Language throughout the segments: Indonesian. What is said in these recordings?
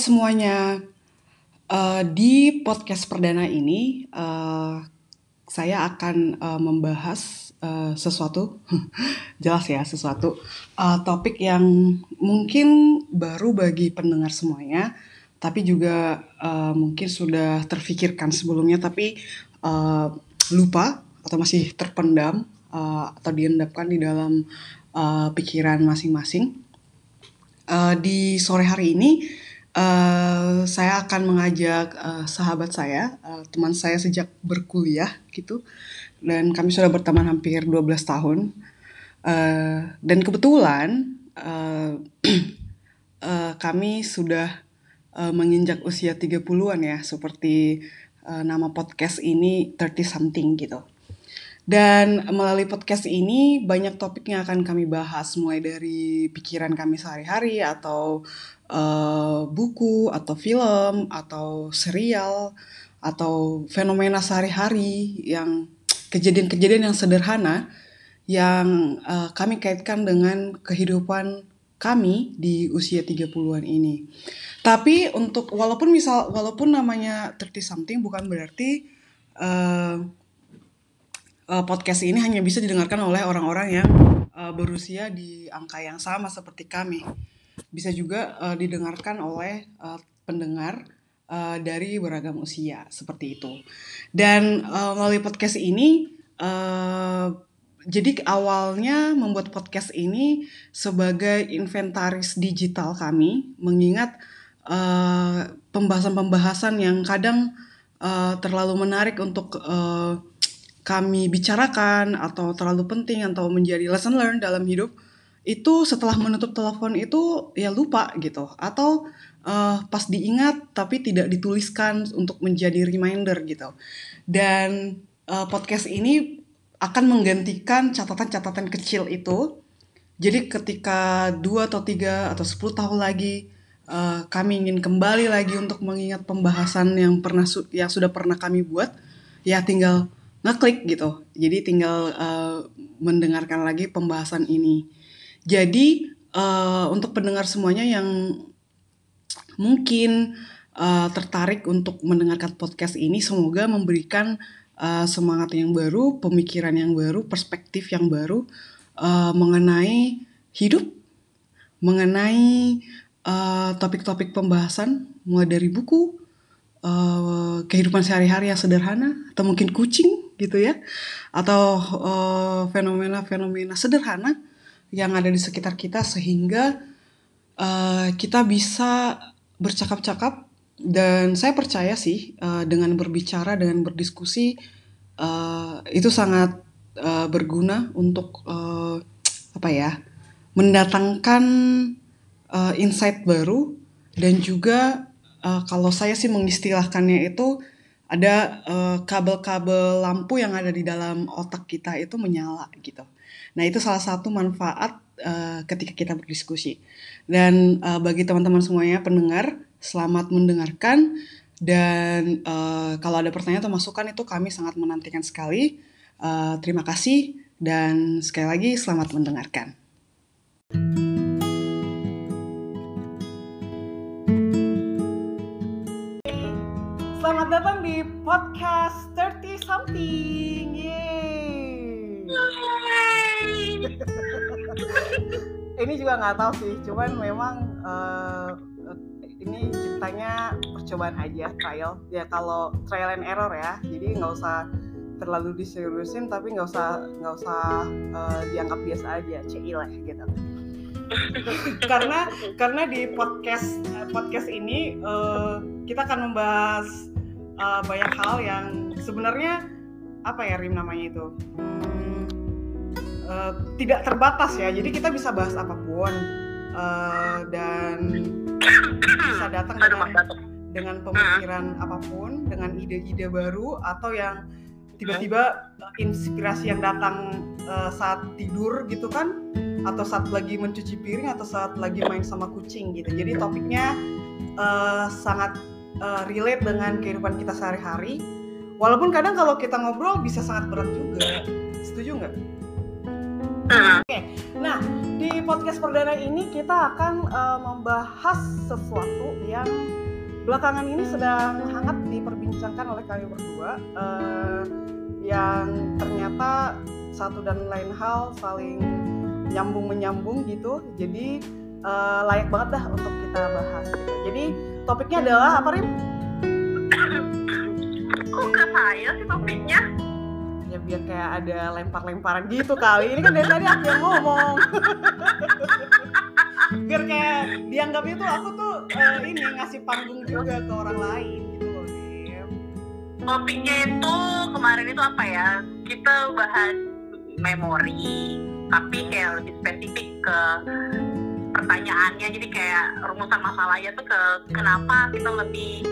Semuanya, uh, di podcast perdana ini uh, saya akan uh, membahas uh, sesuatu, jelas ya sesuatu. Uh, topik yang mungkin baru bagi pendengar semuanya, tapi juga uh, mungkin sudah terfikirkan sebelumnya tapi uh, lupa atau masih terpendam uh, atau diendapkan di dalam uh, pikiran masing-masing. Uh, di sore hari ini Uh, saya akan mengajak uh, sahabat saya, uh, teman saya sejak berkuliah gitu, dan kami sudah berteman hampir 12 tahun. Uh, dan kebetulan uh, uh, kami sudah uh, menginjak usia 30-an ya, seperti uh, nama podcast ini 30 something gitu. Dan melalui podcast ini banyak topiknya akan kami bahas mulai dari pikiran kami sehari-hari atau uh, buku atau film atau serial atau fenomena sehari-hari yang kejadian-kejadian yang sederhana yang uh, kami kaitkan dengan kehidupan kami di usia 30-an ini. Tapi untuk walaupun misal walaupun namanya 30 something bukan berarti uh, uh, podcast ini hanya bisa didengarkan oleh orang-orang yang uh, berusia di angka yang sama seperti kami. Bisa juga uh, didengarkan oleh uh, pendengar uh, dari beragam usia seperti itu. Dan uh, melalui podcast ini, uh, jadi awalnya membuat podcast ini sebagai inventaris digital kami, mengingat pembahasan-pembahasan uh, yang kadang uh, terlalu menarik untuk uh, kami bicarakan atau terlalu penting atau menjadi lesson learn dalam hidup itu setelah menutup telepon itu ya lupa gitu atau uh, pas diingat tapi tidak dituliskan untuk menjadi reminder gitu dan uh, podcast ini akan menggantikan catatan-catatan kecil itu jadi ketika dua atau tiga atau sepuluh tahun lagi uh, kami ingin kembali lagi untuk mengingat pembahasan yang pernah yang sudah pernah kami buat ya tinggal ngeklik gitu. Jadi tinggal uh, mendengarkan lagi pembahasan ini. Jadi uh, untuk pendengar semuanya yang mungkin uh, tertarik untuk mendengarkan podcast ini, semoga memberikan uh, semangat yang baru, pemikiran yang baru, perspektif yang baru uh, mengenai hidup, mengenai topik-topik uh, pembahasan, mulai dari buku, uh, kehidupan sehari-hari yang sederhana, atau mungkin kucing gitu ya atau fenomena-fenomena uh, sederhana yang ada di sekitar kita sehingga uh, kita bisa bercakap-cakap dan saya percaya sih uh, dengan berbicara dengan berdiskusi uh, itu sangat uh, berguna untuk uh, apa ya mendatangkan uh, insight baru dan juga uh, kalau saya sih mengistilahkannya itu ada kabel-kabel uh, lampu yang ada di dalam otak kita itu menyala gitu. Nah itu salah satu manfaat uh, ketika kita berdiskusi. Dan uh, bagi teman-teman semuanya pendengar, selamat mendengarkan. Dan uh, kalau ada pertanyaan atau masukan itu kami sangat menantikan sekali. Uh, terima kasih dan sekali lagi selamat mendengarkan. datang di podcast 30 something. Yeay. Ini juga nggak tahu sih, cuman memang uh, ini ceritanya percobaan aja trial. Ya kalau trial and error ya, jadi nggak usah terlalu diseriusin tapi nggak usah nggak usah uh, dianggap biasa aja, CI lah gitu. karena karena di podcast podcast ini uh, kita akan membahas uh, banyak hal yang sebenarnya apa ya Rim namanya itu hmm, uh, tidak terbatas ya jadi kita bisa bahas apa pun uh, dan bisa datang dengan dengan pemikiran apa pun dengan ide-ide baru atau yang tiba-tiba inspirasi yang datang uh, saat tidur gitu kan atau saat lagi mencuci piring atau saat lagi main sama kucing gitu jadi topiknya uh, sangat uh, relate dengan kehidupan kita sehari-hari. Walaupun kadang kalau kita ngobrol bisa sangat berat juga. Setuju nggak? Oke, okay. nah di podcast perdana ini kita akan uh, membahas sesuatu yang belakangan ini sedang hangat diperbincangkan oleh kalian berdua, uh, yang ternyata satu dan lain hal saling nyambung menyambung gitu. Jadi uh, layak banget dah untuk kita bahas. Gitu. Jadi topiknya adalah apa Rim? Kok ke saya sih topiknya? Ya kayak ada lempar-lemparan gitu kali. Ini kan dari tadi aku yang ngomong. Biar kayak dianggap itu aku tuh uh, ini ngasih panggung juga ke orang lain gitu loh Dim. Topiknya itu kemarin itu apa ya? Kita bahas memori tapi kayak lebih spesifik ke pertanyaannya. Jadi kayak rumusan masalahnya tuh ke kenapa kita lebih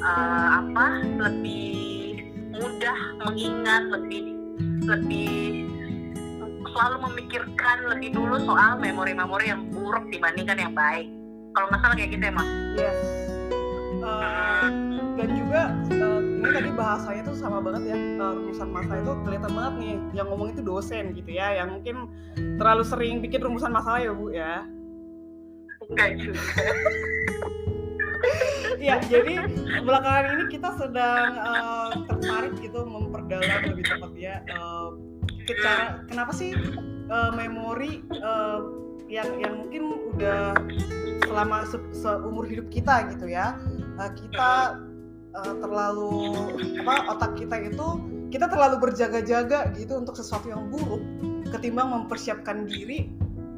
uh, apa? Lebih mudah mengingat lebih lebih selalu memikirkan lebih dulu soal memori-memori yang buruk dibandingkan yang baik. Kalau nggak salah kayak gitu ya mas yes. Uh, dan juga uh, ini tadi bahasanya tuh sama banget ya. Uh, rumusan masalah itu kelihatan banget nih yang ngomong itu dosen gitu ya yang mungkin terlalu sering bikin rumusan masalah ya bu ya. Enggak juga ya jadi belakangan ini kita sedang uh, tertarik gitu memperdalam lebih tepatnya uh, cara kenapa sih uh, memori uh, yang yang mungkin udah selama se seumur hidup kita gitu ya. Uh, kita uh, terlalu apa otak kita itu kita terlalu berjaga-jaga gitu untuk sesuatu yang buruk ketimbang mempersiapkan diri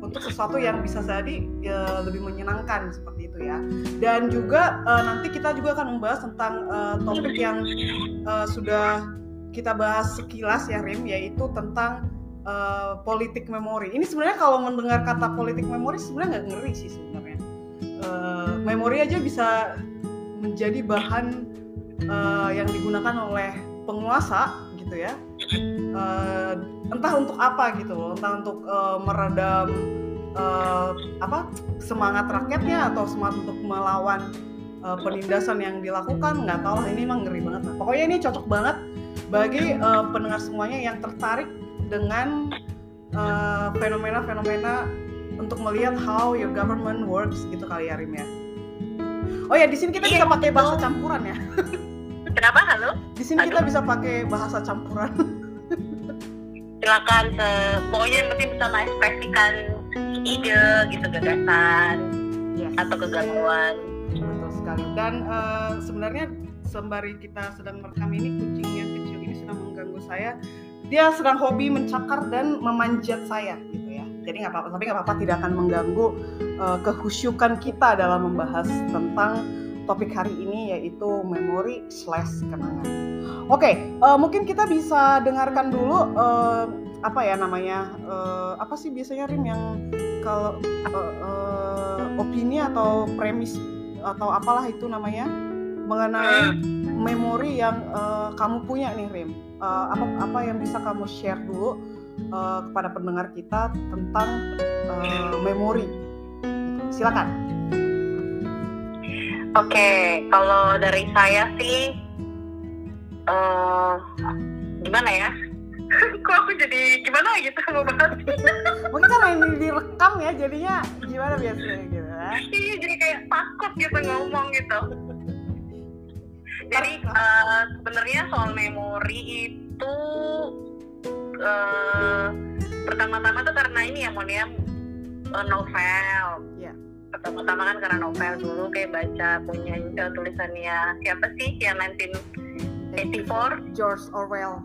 untuk sesuatu yang bisa jadi ya, lebih menyenangkan seperti itu ya. Dan juga uh, nanti kita juga akan membahas tentang uh, topik yang uh, sudah kita bahas sekilas ya Rim, yaitu tentang uh, politik memori. Ini sebenarnya kalau mendengar kata politik memori sebenarnya nggak ngeri sih sebenarnya. Uh, memori aja bisa menjadi bahan uh, yang digunakan oleh penguasa gitu ya. Uh, entah untuk apa gitu loh, entah untuk uh, meredam uh, apa semangat rakyatnya atau semangat untuk melawan uh, penindasan yang dilakukan nggak tahu lah ini emang ngeri banget lah. Pokoknya ini cocok banget bagi uh, pendengar semuanya yang tertarik dengan fenomena-fenomena uh, untuk melihat how your government works gitu kali ya Rim ya. Oh ya di sini kita bisa pakai bahasa campuran ya. Kenapa? Halo? Di sini kita bisa pakai bahasa campuran. Silakan pokoknya yang penting bisa mengekspresikan ide gitu gagasan yes. atau kegalauan betul sekali. Dan uh, sebenarnya sembari kita sedang merekam ini kucing yang kecil ini sedang mengganggu saya. Dia sedang hobi mencakar dan memanjat saya gitu ya. Jadi nggak apa-apa tapi nggak apa-apa tidak akan mengganggu uh, kehusyukan kita dalam membahas tentang topik hari ini yaitu memori slash kenangan. Oke okay, uh, eh, mungkin kita bisa dengarkan dulu uh, apa ya namanya uh, apa sih biasanya Rim yang kalau uh, uh, opini atau premis atau apalah itu namanya mengenai memori yang uh, kamu punya nih Rim uh, apa apa yang bisa kamu share dulu uh, kepada pendengar kita tentang uh, memori? Silakan oke okay, kalau dari saya sih uh, gimana ya? Kok aku jadi gimana gitu mau bahas mungkin karena ini direkam ya jadinya gimana biasanya gitu ya? Iya jadi kayak takut gitu ngomong gitu. Jadi uh, sebenarnya soal memori itu uh, pertama-tama tuh karena ini ya Monia uh, novel. Yeah. Pertama-tama kan karena novel dulu kayak baca punya uh, tulisannya siapa sih yang 1984 George Orwell.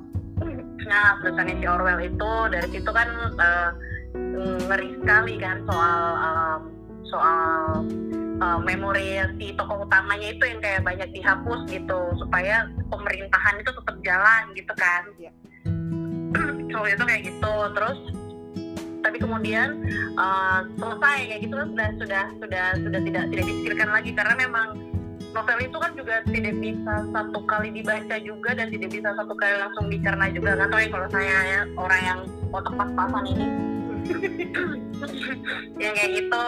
Nah tulisannya si Orwell itu dari situ kan uh, ngeri sekali kan soal um, soal uh, memori si tokoh utamanya itu yang kayak banyak dihapus gitu supaya pemerintahan itu tetap jalan gitu kan. Ya. so itu kayak gitu terus tapi kemudian uh, selesai kayak gitu kan sudah sudah sudah sudah tidak tidak dipikirkan lagi. Karena memang novel itu kan juga tidak bisa satu kali dibaca juga dan tidak bisa satu kali langsung dicerna juga kan tahu ya kalau saya ya, orang yang otak pas-pasan ini. Yang kayak gitu.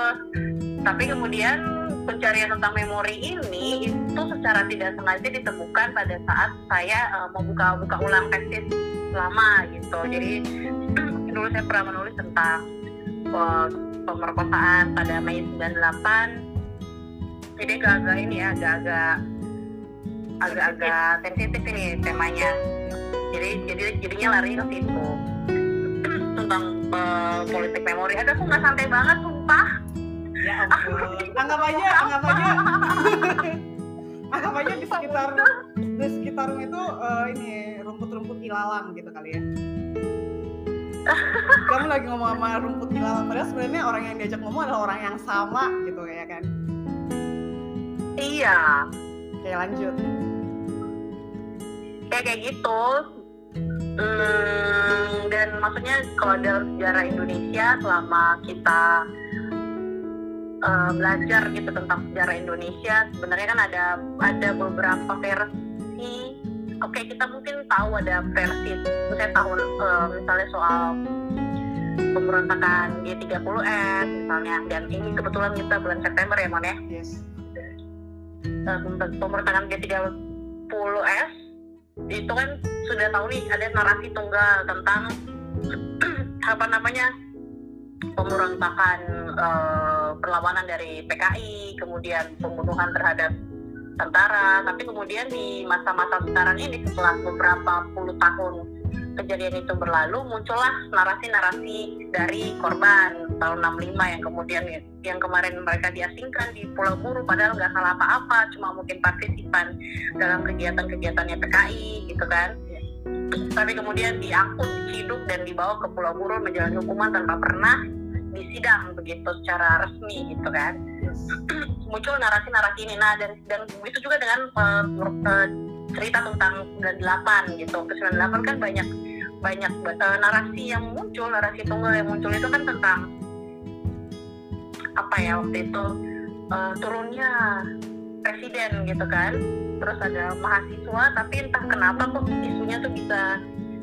Tapi kemudian pencarian tentang memori ini itu secara tidak sengaja ditemukan pada saat saya uh, membuka buka ulang tesis lama gitu. Jadi dulu saya pernah menulis tentang uh, pemerkosaan pada Mei 98 jadi agak-agak ini ya agak-agak agak-agak sensitif ini temanya. Jadi jadi jadinya lari ke situ. Tentang uh, politik memori. Ada aku nggak santai banget sumpah. Ya ampun. Anggap aja anggap aja. Anggap aja di sekitar di sekitar itu uh, ini rumput-rumput ilalang gitu kali ya kamu lagi ngomong sama rumput ilalang padahal sebenarnya orang yang diajak ngomong adalah orang yang sama gitu ya kan? Iya. Oke lanjut. Kayak kayak gitu. Hmm, dan maksudnya kalau dalam sejarah Indonesia selama kita uh, belajar gitu tentang sejarah Indonesia sebenarnya kan ada ada beberapa versi oke okay, kita mungkin tahu ada versi saya tahu uh, misalnya soal pemberontakan G30S misalnya dan ini kebetulan kita bulan September ya Mon ya yes. Uh, pemberontakan G30S itu kan sudah tahu nih ada narasi tunggal tentang apa namanya pemberontakan uh, perlawanan dari PKI kemudian pembunuhan terhadap tentara tapi kemudian di masa-masa sekarang ini setelah beberapa puluh tahun kejadian itu berlalu muncullah narasi-narasi dari korban tahun 65 yang kemudian yang kemarin mereka diasingkan di Pulau Buru padahal nggak salah apa-apa cuma mungkin partisipan dalam kegiatan-kegiatannya PKI gitu kan. Tapi kemudian diangkut diciduk dan dibawa ke Pulau Buru menjalani hukuman tanpa pernah disidang begitu secara resmi gitu kan. Muncul narasi-narasi ini. Nah dan dan itu juga dengan uh, uh, cerita tentang 98 gitu. Ke 98 kan banyak banyak uh, narasi yang muncul narasi tunggal yang muncul. Itu kan tentang apa ya waktu itu uh, turunnya presiden gitu kan. Terus ada mahasiswa tapi entah kenapa kok isunya tuh bisa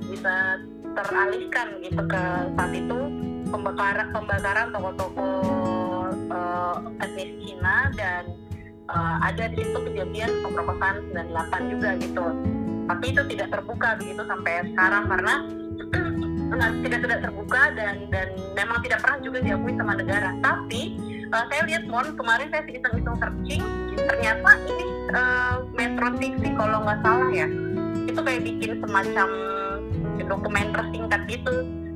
bisa teralihkan gitu ke saat itu pembakaran pembakaran toko-toko uh, etnis Cina dan uh, ada di situ kejadian pemerkosaan 98 juga gitu. Tapi itu tidak terbuka begitu sampai sekarang karena tidak tidak terbuka dan dan memang tidak pernah juga diakui sama negara. Tapi uh, saya lihat mon kemarin saya iseng-iseng searching ternyata ini uh, Metro TV kalau nggak salah ya itu kayak bikin semacam dokumenter singkat gitu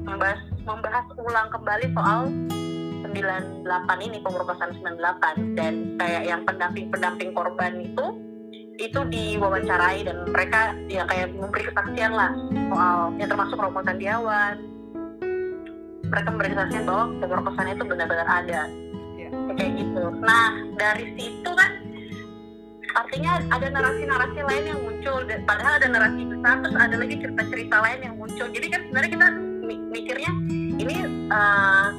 membahas membahas ulang kembali soal 98 ini pemerkosaan 98 dan kayak yang pendamping-pendamping korban itu itu diwawancarai dan mereka ya kayak memberi kesaksian lah soal yang termasuk Romo Tandiawan mereka memberi kesaksian bahwa pemerkosaan itu benar-benar ada. Yeah. kayak gitu. Nah dari situ kan artinya ada narasi-narasi lain yang muncul. Padahal ada narasi besar terus ada lagi cerita-cerita lain yang muncul. Jadi kan sebenarnya kita mikirnya ini uh,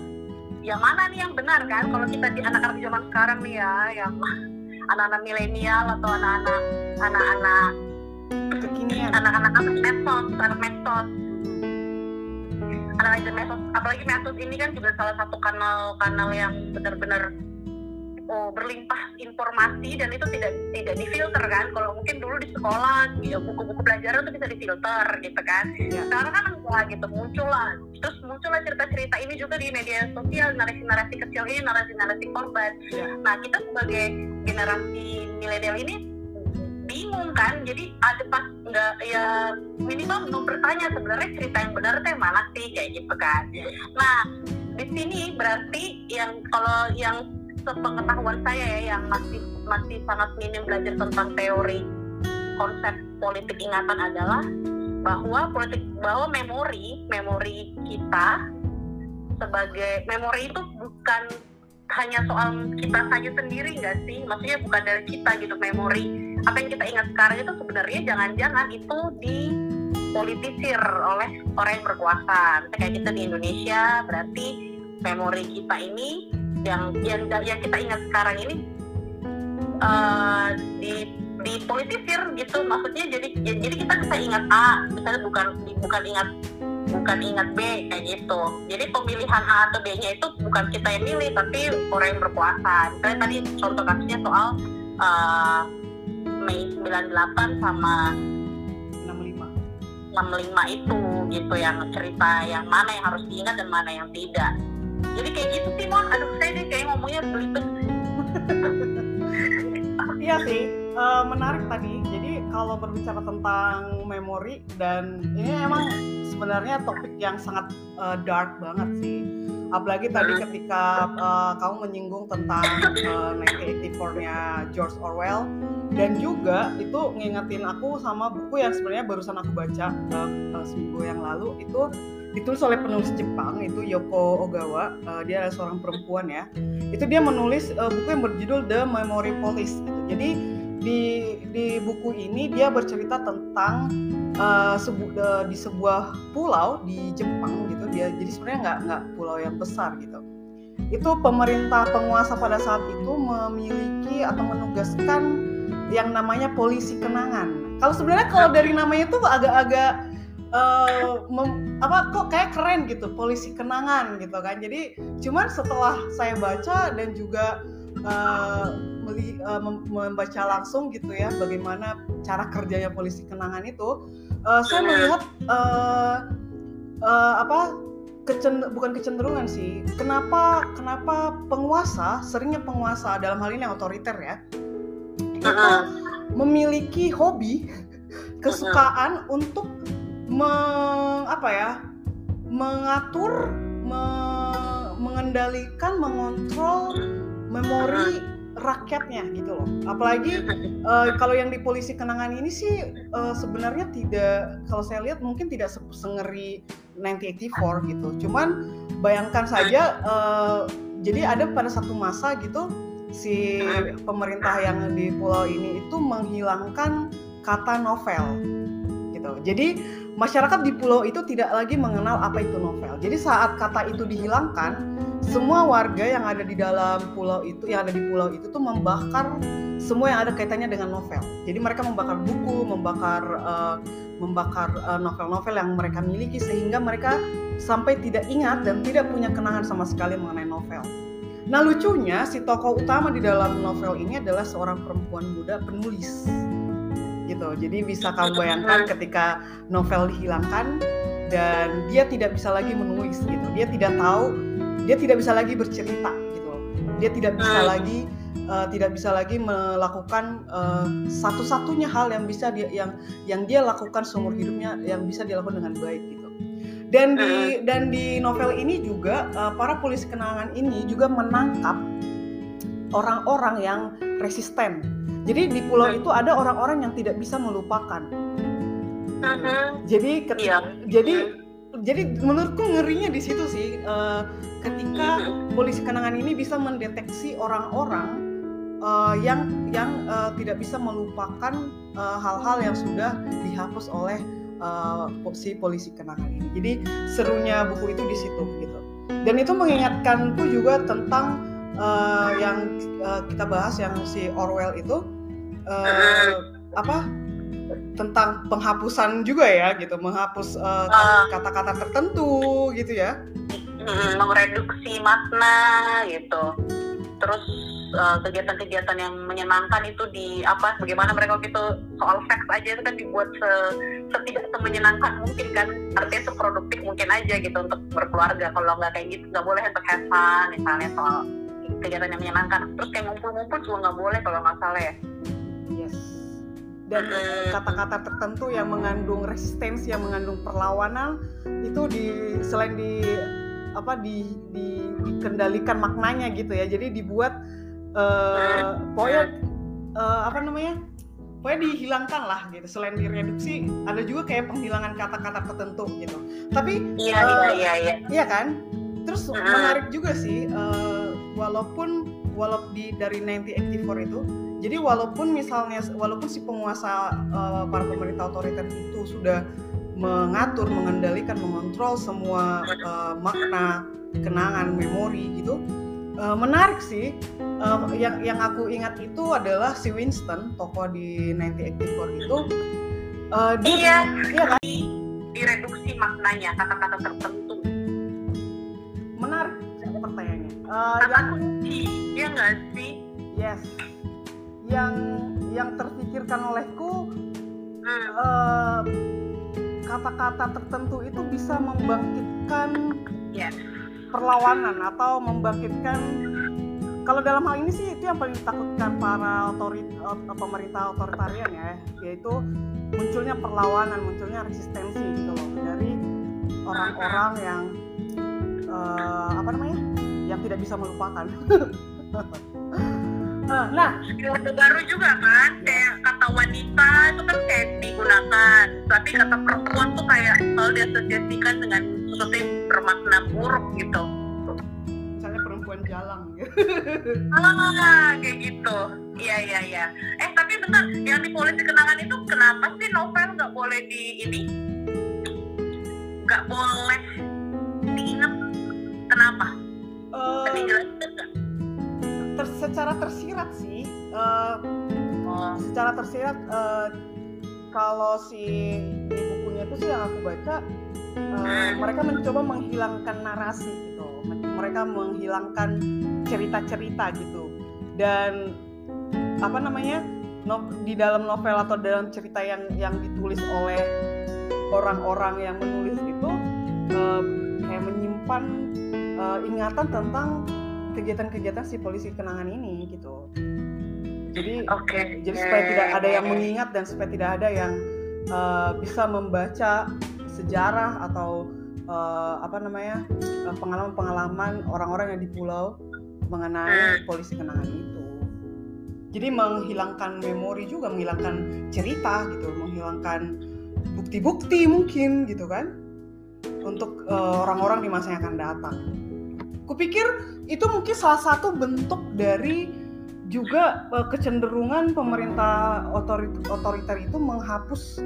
yang mana nih yang benar kan? Kalau kita di anak-anak zaman sekarang nih ya yang anak-anak milenial atau anak-anak anak-anak kekinian. anak-anak apa? Medsos anak medsos. Anak-anak medsos. Apalagi medsos ini kan juga salah satu kanal kanal yang benar-benar oh, berlimpah informasi dan itu tidak tidak difilter kan kalau mungkin dulu di sekolah ya buku-buku pelajaran itu bisa difilter gitu kan ya. sekarang kan enggak gitu muncul lah terus muncullah cerita-cerita ini juga di media sosial narasi-narasi kecil ini narasi-narasi korban ya. nah kita sebagai generasi milenial ini bingung kan jadi ada pas nggak ya minimal mau bertanya sebenarnya cerita yang benar teh mana sih kayak gitu kan ya. nah di sini berarti yang kalau yang sepengetahuan saya ya yang masih masih sangat minim belajar tentang teori konsep politik ingatan adalah bahwa politik bahwa memori memori kita sebagai memori itu bukan hanya soal kita saja sendiri nggak sih? Maksudnya bukan dari kita gitu memori. Apa yang kita ingat sekarang itu sebenarnya jangan-jangan itu dipolitisir oleh orang yang berkuasa. Kayak kita di Indonesia berarti memori kita ini yang yang yang kita ingat sekarang ini uh, di dipolitisir gitu. Maksudnya jadi jadi kita bisa ingat A misalnya bukan bukan ingat bukan ingat B kayak gitu. Jadi pemilihan A atau B-nya itu bukan kita yang milih tapi orang yang berkuasa. Misalnya tadi contoh kasusnya soal uh, Mei 98 sama 65 65 itu gitu yang cerita yang mana yang harus diingat dan mana yang tidak. Jadi kayak gitu sih mon aduh saya deh kayak ngomongnya belibet. Iya sih uh, menarik tadi. Jadi kalau berbicara tentang memori dan ini emang sebenarnya topik yang sangat uh, dark banget sih. Apalagi tadi ketika uh, kamu menyinggung tentang uh, 1984-nya George Orwell. Dan juga itu ngingetin aku sama buku yang sebenarnya barusan aku baca uh, uh, seminggu yang lalu itu ditulis oleh penulis Jepang itu Yoko Ogawa. Uh, dia adalah seorang perempuan ya. Itu dia menulis uh, buku yang berjudul The Memory Police gitu. Jadi di di buku ini dia bercerita tentang uh, sebu, uh, di sebuah pulau di Jepang gitu. Dia jadi sebenarnya nggak nggak pulau yang besar gitu. Itu pemerintah penguasa pada saat itu memiliki atau menugaskan yang namanya polisi kenangan. Kalau sebenarnya kalau dari namanya itu agak-agak uh, apa kok kayak keren gitu polisi kenangan gitu kan. Jadi cuman setelah saya baca dan juga uh, meli, uh, membaca langsung gitu ya bagaimana cara kerjanya polisi kenangan itu uh, saya melihat uh, uh, apa kecen bukan kecenderungan sih kenapa kenapa penguasa seringnya penguasa dalam hal ini otoriter ya itu memiliki hobi kesukaan untuk meng, apa ya mengatur me, mengendalikan mengontrol memori rakyatnya gitu loh. Apalagi uh, kalau yang di polisi kenangan ini sih uh, sebenarnya tidak kalau saya lihat mungkin tidak sengeri 1984 gitu. Cuman bayangkan saja uh, jadi ada pada satu masa gitu si pemerintah yang di pulau ini itu menghilangkan kata novel gitu. Jadi masyarakat di pulau itu tidak lagi mengenal apa itu novel. Jadi saat kata itu dihilangkan semua warga yang ada di dalam pulau itu yang ada di pulau itu tuh membakar semua yang ada kaitannya dengan novel. Jadi mereka membakar buku, membakar uh, membakar eh, novel-novel uh, yang mereka miliki sehingga mereka sampai tidak ingat dan tidak punya kenangan sama sekali mengenai novel. Nah lucunya si tokoh utama di dalam novel ini adalah seorang perempuan muda penulis gitu. Jadi bisa kamu bayangkan ketika novel dihilangkan dan dia tidak bisa lagi menulis gitu. Dia tidak tahu dia tidak bisa lagi bercerita gitu. Dia tidak bisa lagi uh, tidak bisa lagi melakukan uh, satu-satunya hal yang bisa dia yang yang dia lakukan seumur hidupnya yang bisa dilakukan dengan baik gitu. Dan di dan di novel ini juga uh, para polisi kenangan ini juga menangkap orang-orang yang resisten jadi di pulau hmm. itu ada orang-orang yang tidak bisa melupakan jadi ketika, yeah. jadi jadi menurutku ngerinya di situ sih uh, ketika polisi kenangan ini bisa mendeteksi orang-orang uh, yang yang uh, tidak bisa melupakan hal-hal uh, yang sudah dihapus oleh uh, si polisi kenangan ini. Jadi serunya buku itu di situ gitu. Dan itu mengingatkanku juga tentang uh, yang uh, kita bahas yang si Orwell itu uh, apa tentang penghapusan juga ya gitu. Menghapus uh, kata-kata tertentu gitu ya. Mereduksi makna gitu. Terus kegiatan kegiatan-kegiatan yang menyenangkan itu di apa bagaimana mereka gitu soal seks aja itu kan dibuat se, setidak semenyenangkan mungkin kan. Artinya seproduktif mungkin aja gitu untuk berkeluarga. Kalau nggak kayak gitu nggak boleh untuk have fun misalnya soal kegiatan yang menyenangkan. Terus kayak ngumpul-ngumpul juga nggak boleh kalau nggak salah ya. Dan kata-kata tertentu yang mengandung resistensi yang mengandung perlawanan itu di selain di apa di, di dikendalikan maknanya gitu ya. Jadi dibuat uh, pokoknya uh, apa namanya pokoknya dihilangkan lah gitu. Selain direduksi ada juga kayak penghilangan kata-kata tertentu gitu. Tapi iya uh, iya iya iya. iya kan? Terus uh menarik juga sih uh, walaupun walaupun di dari 1984 itu jadi walaupun misalnya walaupun si penguasa uh, para pemerintah otoriter itu sudah mengatur, mengendalikan, mengontrol semua uh, makna, kenangan, memori gitu, uh, menarik sih. Uh, yang yang aku ingat itu adalah si Winston, tokoh di 1984 itu. Uh, dia, iya, iya kan? Direduksi maknanya kata-kata tertentu. Menarik. Uh, Kata yang, kunci, iya nggak sih? Yes yang yang terpikirkan olehku hmm. uh, kata-kata tertentu itu bisa membangkitkan Iya. perlawanan atau membangkitkan kalau dalam hal ini sih itu yang paling ditakutkan para otorit ot- pemerintah otoritarian ya yaitu munculnya perlawanan munculnya resistensi gitu loh dari orang-orang yang eh, apa namanya yang tidak bisa melupakan. Eh, nah. Orde baru juga kan kayak kata wanita itu kan kayak digunakan. Tapi kata perempuan tuh kayak selalu diasosiasikan dengan sesuatu yang bermakna buruk gitu. Misalnya perempuan jalang. Gitu ah kayak gitu. Iya iya iya. Eh tapi bentar yang di polisi kenangan itu kenapa sih novel nggak boleh di ini? Nggak boleh secara tersirat sih oh. secara tersirat eh, kalau si di bukunya itu sih yang aku baca eh, mereka mencoba menghilangkan narasi gitu. Mereka menghilangkan cerita-cerita gitu. Dan apa namanya no- di dalam novel atau dalam cerita yang yang ditulis oleh orang-orang yang menulis itu eh, kayak menyimpan eh, ingatan tentang kegiatan-kegiatan si polisi kenangan ini gitu jadi oke jadi supaya tidak ada yang mengingat dan supaya tidak ada yang uh, bisa membaca sejarah atau uh, apa namanya uh, pengalaman-pengalaman orang-orang yang di pulau mengenai polisi kenangan itu. Jadi menghilangkan memori juga, menghilangkan cerita gitu, menghilangkan bukti-bukti mungkin gitu kan untuk uh, orang-orang di masa yang akan datang. Kupikir itu mungkin salah satu bentuk dari juga eh, kecenderungan pemerintah otorit otoriter itu menghapus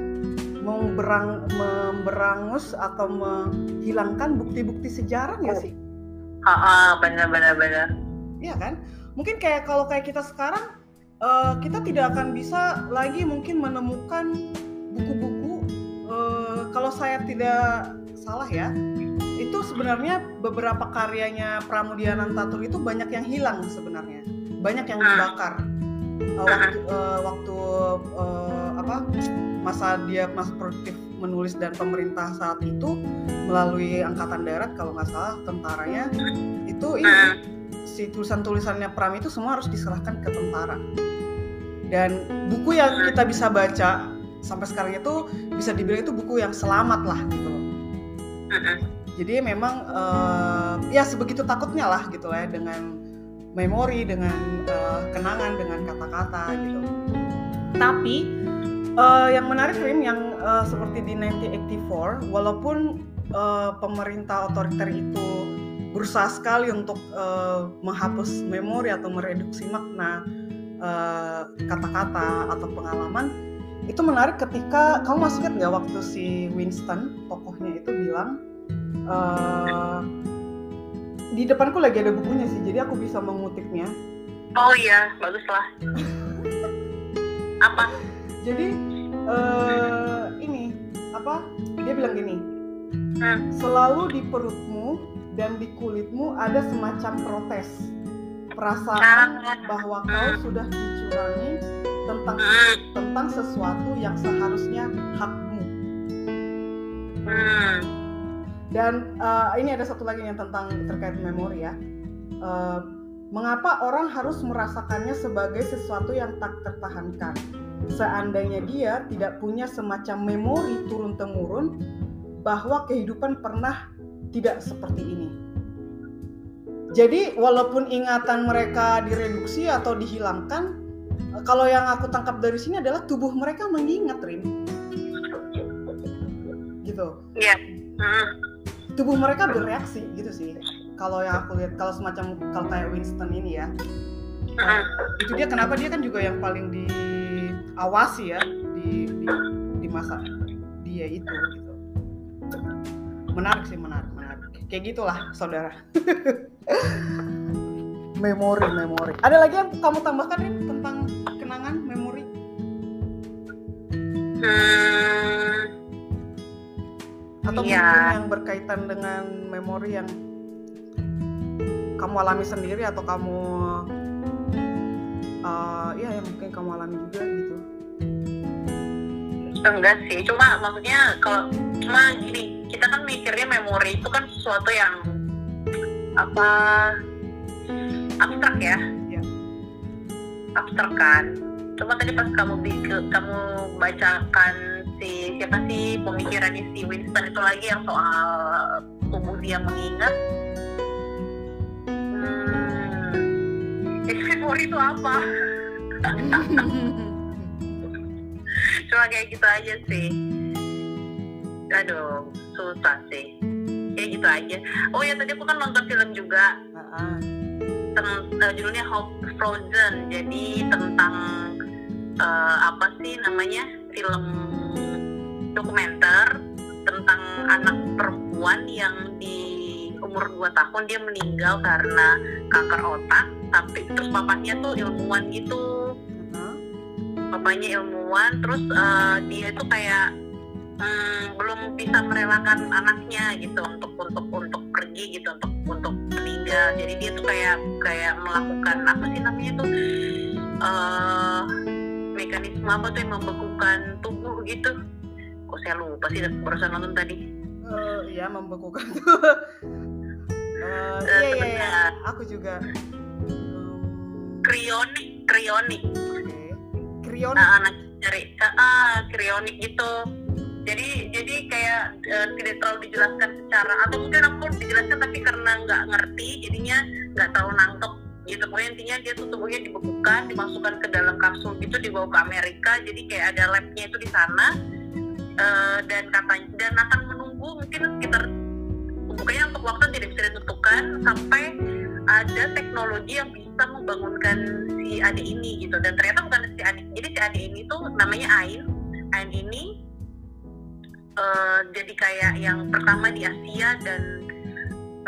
memberang memberangus atau menghilangkan bukti-bukti sejarah nggak sih? ah ah, benar benar benar Iya kan? Mungkin kayak kalau kayak kita sekarang eh, kita tidak akan bisa lagi mungkin menemukan buku-buku eh, kalau saya tidak salah ya itu sebenarnya beberapa karyanya Pramudia Anantatur itu banyak yang hilang sebenarnya. Banyak yang dibakar. Eh, waktu eh, waktu eh, apa masa dia masa produktif menulis dan pemerintah saat itu melalui angkatan darat kalau nggak salah tentaranya itu ini Ah, si tulisan-tulisannya Pram itu semua harus diserahkan ke tentara. Dan buku yang kita bisa baca sampai sekarang itu bisa dibilang itu buku yang selamat lah gitu loh. Ah, ah. Jadi memang eh, ya sebegitu takutnya lah gitu ya dengan memori dengan eh, kenangan dengan kata-kata gitu. Tapi eh, yang menarik Rim yang eh, seperti di 1984 walaupun eh, pemerintah otoriter itu berusaha sekali untuk eh, menghapus memori atau mereduksi makna kata-kata atau pengalaman itu menarik ketika kamu masih ingat nggak waktu si Winston tokohnya itu bilang eh, di depanku lagi ada bukunya sih jadi aku bisa mengutipnya. Oh iya baguslah. Apa? Jadi eh, ini apa? Dia bilang gini Hmm. selalu di perutmu dan di kulitmu ada semacam protes. Perasaan bahwa kau sudah dicurangi tentang Hmm. tentang sesuatu yang seharusnya hakmu. Hmm. Dan eh, ini ada satu lagi yang tentang terkait memori ya Eh, mengapa orang harus merasakannya sebagai sesuatu yang tak tertahankan seandainya dia tidak punya semacam memori turun temurun bahwa kehidupan pernah tidak seperti ini. Jadi walaupun ingatan mereka direduksi atau dihilangkan, eh, kalau yang aku tangkap dari sini adalah tubuh mereka mengingat, Rim. Gitu. Iya. Hmm. Tubuh mereka bereaksi gitu sih. Kalau yang aku lihat, kalau semacam kalau kayak Winston ini ya, Hmm. itu dia kenapa dia kan juga yang paling diawasi ya di di, di masa dia itu gitu. Menarik sih menarik menarik. Kayak gitulah saudara. memori memori. Ada lagi yang kamu tambahkan nih tentang kenangan memori? Hmm. Atau Iya. mungkin yang berkaitan dengan memori yang kamu alami sendiri atau kamu eh ya yang mungkin kamu alami juga gitu. enggak sih cuma maksudnya kalau cuma gini kita kan mikirnya memori itu kan sesuatu yang apa abstrak ya, ya. abstrak kan cuma tadi pas kamu kamu bacakan siapa sih pemikirannya si Winston itu lagi yang soal tubuh dia mengingat? Hmm, memori itu apa? Cuma kayak gitu aja sih. Aduh susah sih. Kayak gitu aja. Oh ya tadi aku kan nonton film juga. Uh-uh. uh, judulnya Hope Frozen. Jadi tentang uh, apa sih namanya? Film dokumenter tentang anak perempuan yang di umur 2 tahun dia meninggal karena kanker otak tapi terus bapaknya tuh ilmuwan gitu. Bapaknya ilmuwan terus uh, dia itu kayak um, belum bisa merelakan anaknya gitu untuk untuk untuk pergi gitu untuk untuk meninggal. Jadi dia tuh kayak kayak melakukan apa sih namanya tuh uh, mekanisme apa tuh yang membekukan tubuh gitu kok saya lupa sih barusan nonton tadi. Uh, ya membekukan tuh uh, iya iya iya. aku juga. Krionik krionik. Krionik nah, anak cari uh, uh, krionik gitu. Jadi jadi kayak uh, tidak terlalu dijelaskan secara atau mungkin aku dijelaskan tapi karena nggak ngerti jadinya nggak terlalu nangkep gitu. Pokoknya intinya dia tuh tubuhnya dibekukan dimasukkan ke dalam kapsul gitu dibawa ke Amerika. Jadi kayak ada labnya itu di sana uh, dan katanya dan akan menunggu mungkin sekitar pokoknya untuk waktu tidak bisa ditentukan sampai ada teknologi yang bisa membangunkan si adik ini gitu. Dan ternyata bukan si adik jadi si adik ini tuh namanya Ain. Ain ini uh, jadi kayak yang pertama di Asia dan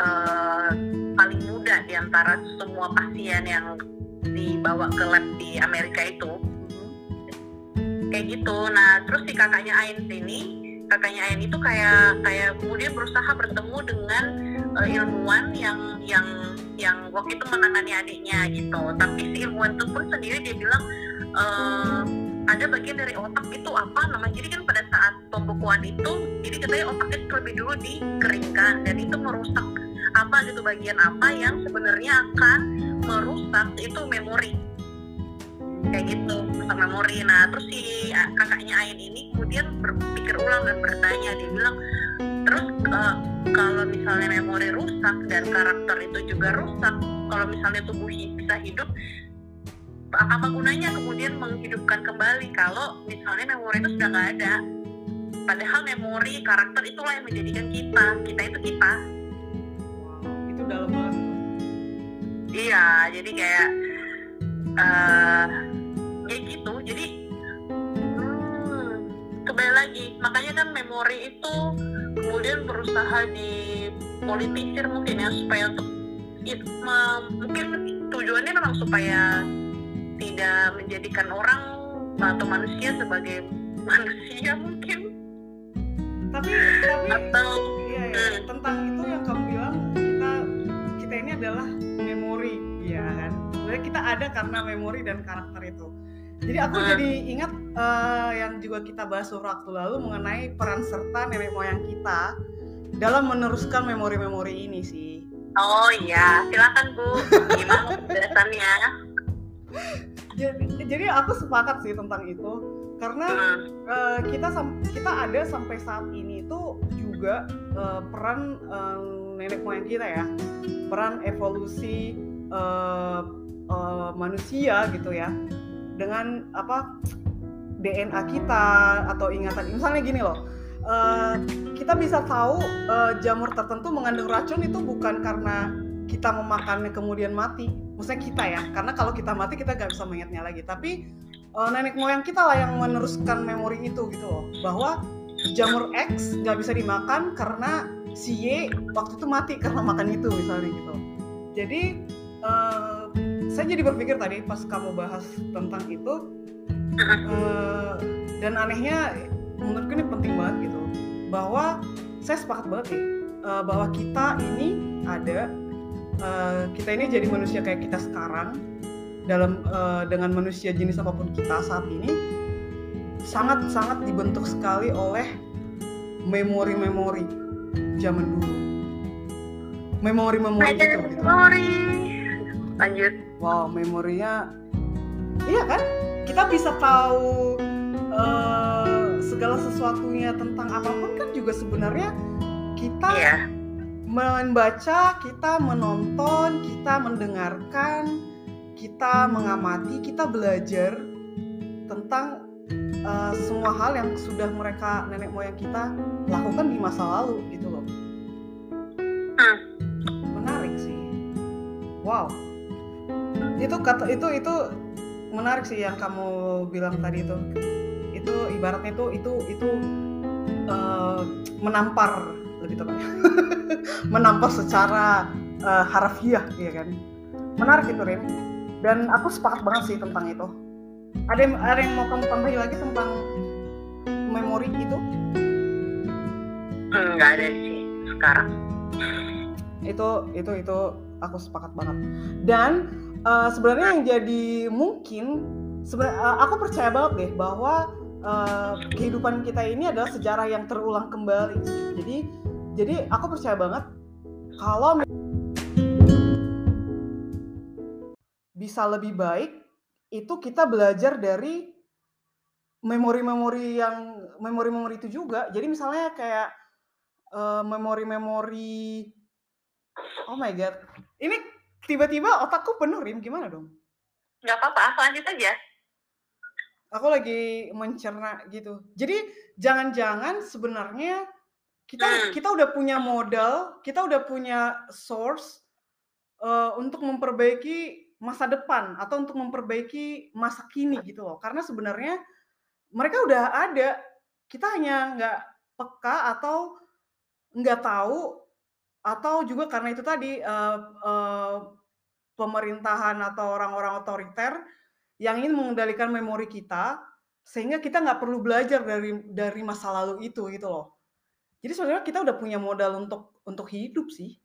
uh, paling muda di antara semua pasien yang dibawa ke lab di Amerika itu kayak gitu. Nah terus si kakaknya Ain ini kakaknya Ain itu kayak kayak kemudian berusaha bertemu dengan uh, ilmuwan yang yang yang waktu itu menangani adiknya gitu. Tapi si ilmuwan itu pun sendiri dia bilang uh, ada bagian dari otak itu apa? Namanya jadi kan pada saat pembekuan itu jadi katanya otak itu terlebih dulu dikeringkan dan itu merusak apa gitu bagian apa yang sebenarnya akan merusak itu memori kayak gitu merusak memori nah terus si kakaknya Ain ini kemudian berpikir ulang dan bertanya dia bilang terus uh, kalau misalnya memori rusak dan karakter itu juga rusak kalau misalnya tubuh bisa hidup apa gunanya kemudian menghidupkan kembali kalau misalnya memori itu sudah nggak ada? Padahal memori karakter itulah yang menjadikan kita kita itu kita. Wow, itu dalam banget iya jadi kayak uh, kayak gitu jadi hmm, kembali lagi makanya kan memori itu kemudian berusaha dipolitisir mungkin ya supaya untuk ya, mungkin tujuannya memang supaya tidak menjadikan orang atau manusia sebagai manusia mungkin tapi tapi atau iya, iya. Hmm. tentang itu yang kamu kita ada karena memori dan karakter itu. Jadi aku hmm. jadi ingat uh, yang juga kita bahas waktu lalu mengenai peran serta nenek moyang kita dalam meneruskan memori-memori ini sih. Oh iya silakan bu. Gimana penjelasannya? Jadi, jadi aku sepakat sih tentang itu. Karena uh, kita kita ada sampai saat ini itu juga uh, peran uh, nenek moyang kita ya. Peran evolusi uh, uh, manusia gitu ya dengan apa DNA kita atau ingatan misalnya gini loh uh, kita bisa tahu uh, jamur tertentu mengandung racun itu bukan karena kita memakannya kemudian mati maksudnya kita ya karena kalau kita mati kita nggak bisa mengingatnya lagi. Tapi uh, nenek moyang kita lah yang meneruskan memori itu gitu loh bahwa jamur X nggak bisa dimakan karena si Y waktu itu mati karena makan itu misalnya gitu. Jadi uh, saya jadi berpikir tadi pas kamu bahas tentang itu uh, dan anehnya menurutku ini penting banget gitu bahwa saya sepakat banget nih uh, bahwa kita ini ada uh, kita ini jadi manusia kayak kita sekarang dalam uh, dengan manusia jenis apa pun kita saat ini sangat-sangat dibentuk sekali oleh memori-memori zaman dulu. Memori-memori itu gitu. Memori. Lanjut. Wow, memorinya iya kan? Kita bisa tahu uh, segala sesuatunya tentang apa pun kan juga sebenarnya kita Iya. membaca, kita menonton, kita mendengarkan, kita mengamati, kita belajar tentang uh, semua hal yang sudah mereka nenek moyang kita lakukan di masa lalu gitu loh. Hmm. Menarik sih. Wow. Itu kata itu itu menarik sih yang kamu bilang tadi itu. Itu ibaratnya itu itu itu uh, menampar lebih tepatnya. menampar secara uh, harafiah ya kan. Menarik itu Rim. Dan aku sepakat banget sih tentang itu. Ada yang, ada yang mau kamu tambahin lagi tentang memori itu? Enggak ada sih sekarang. Itu itu itu aku sepakat banget. Dan uh, sebenarnya yang jadi mungkin sebenarnya uh, aku percaya banget deh bahwa uh, kehidupan kita ini adalah sejarah yang terulang kembali. Jadi jadi aku percaya banget kalau bisa lebih baik itu kita belajar dari memori-memori yang memori-memori itu juga. Jadi misalnya kayak uh, memori-memori Oh my god. Ini tiba-tiba otakku penuh Rim, gimana dong? Nggak apa-apa, lanjut aja. Aku lagi mencerna gitu. Jadi jangan-jangan sebenarnya kita Hmm. kita udah punya modal, kita udah punya source uh, untuk memperbaiki masa depan atau untuk memperbaiki masa kini gitu loh. Karena sebenarnya mereka udah ada, kita hanya nggak peka atau nggak tahu atau juga karena itu tadi uh, uh, pemerintahan atau orang-orang otoriter yang ingin mengendalikan memori kita sehingga kita nggak perlu belajar dari dari masa lalu itu gitu loh. Jadi sebenarnya kita udah punya modal untuk untuk hidup sih,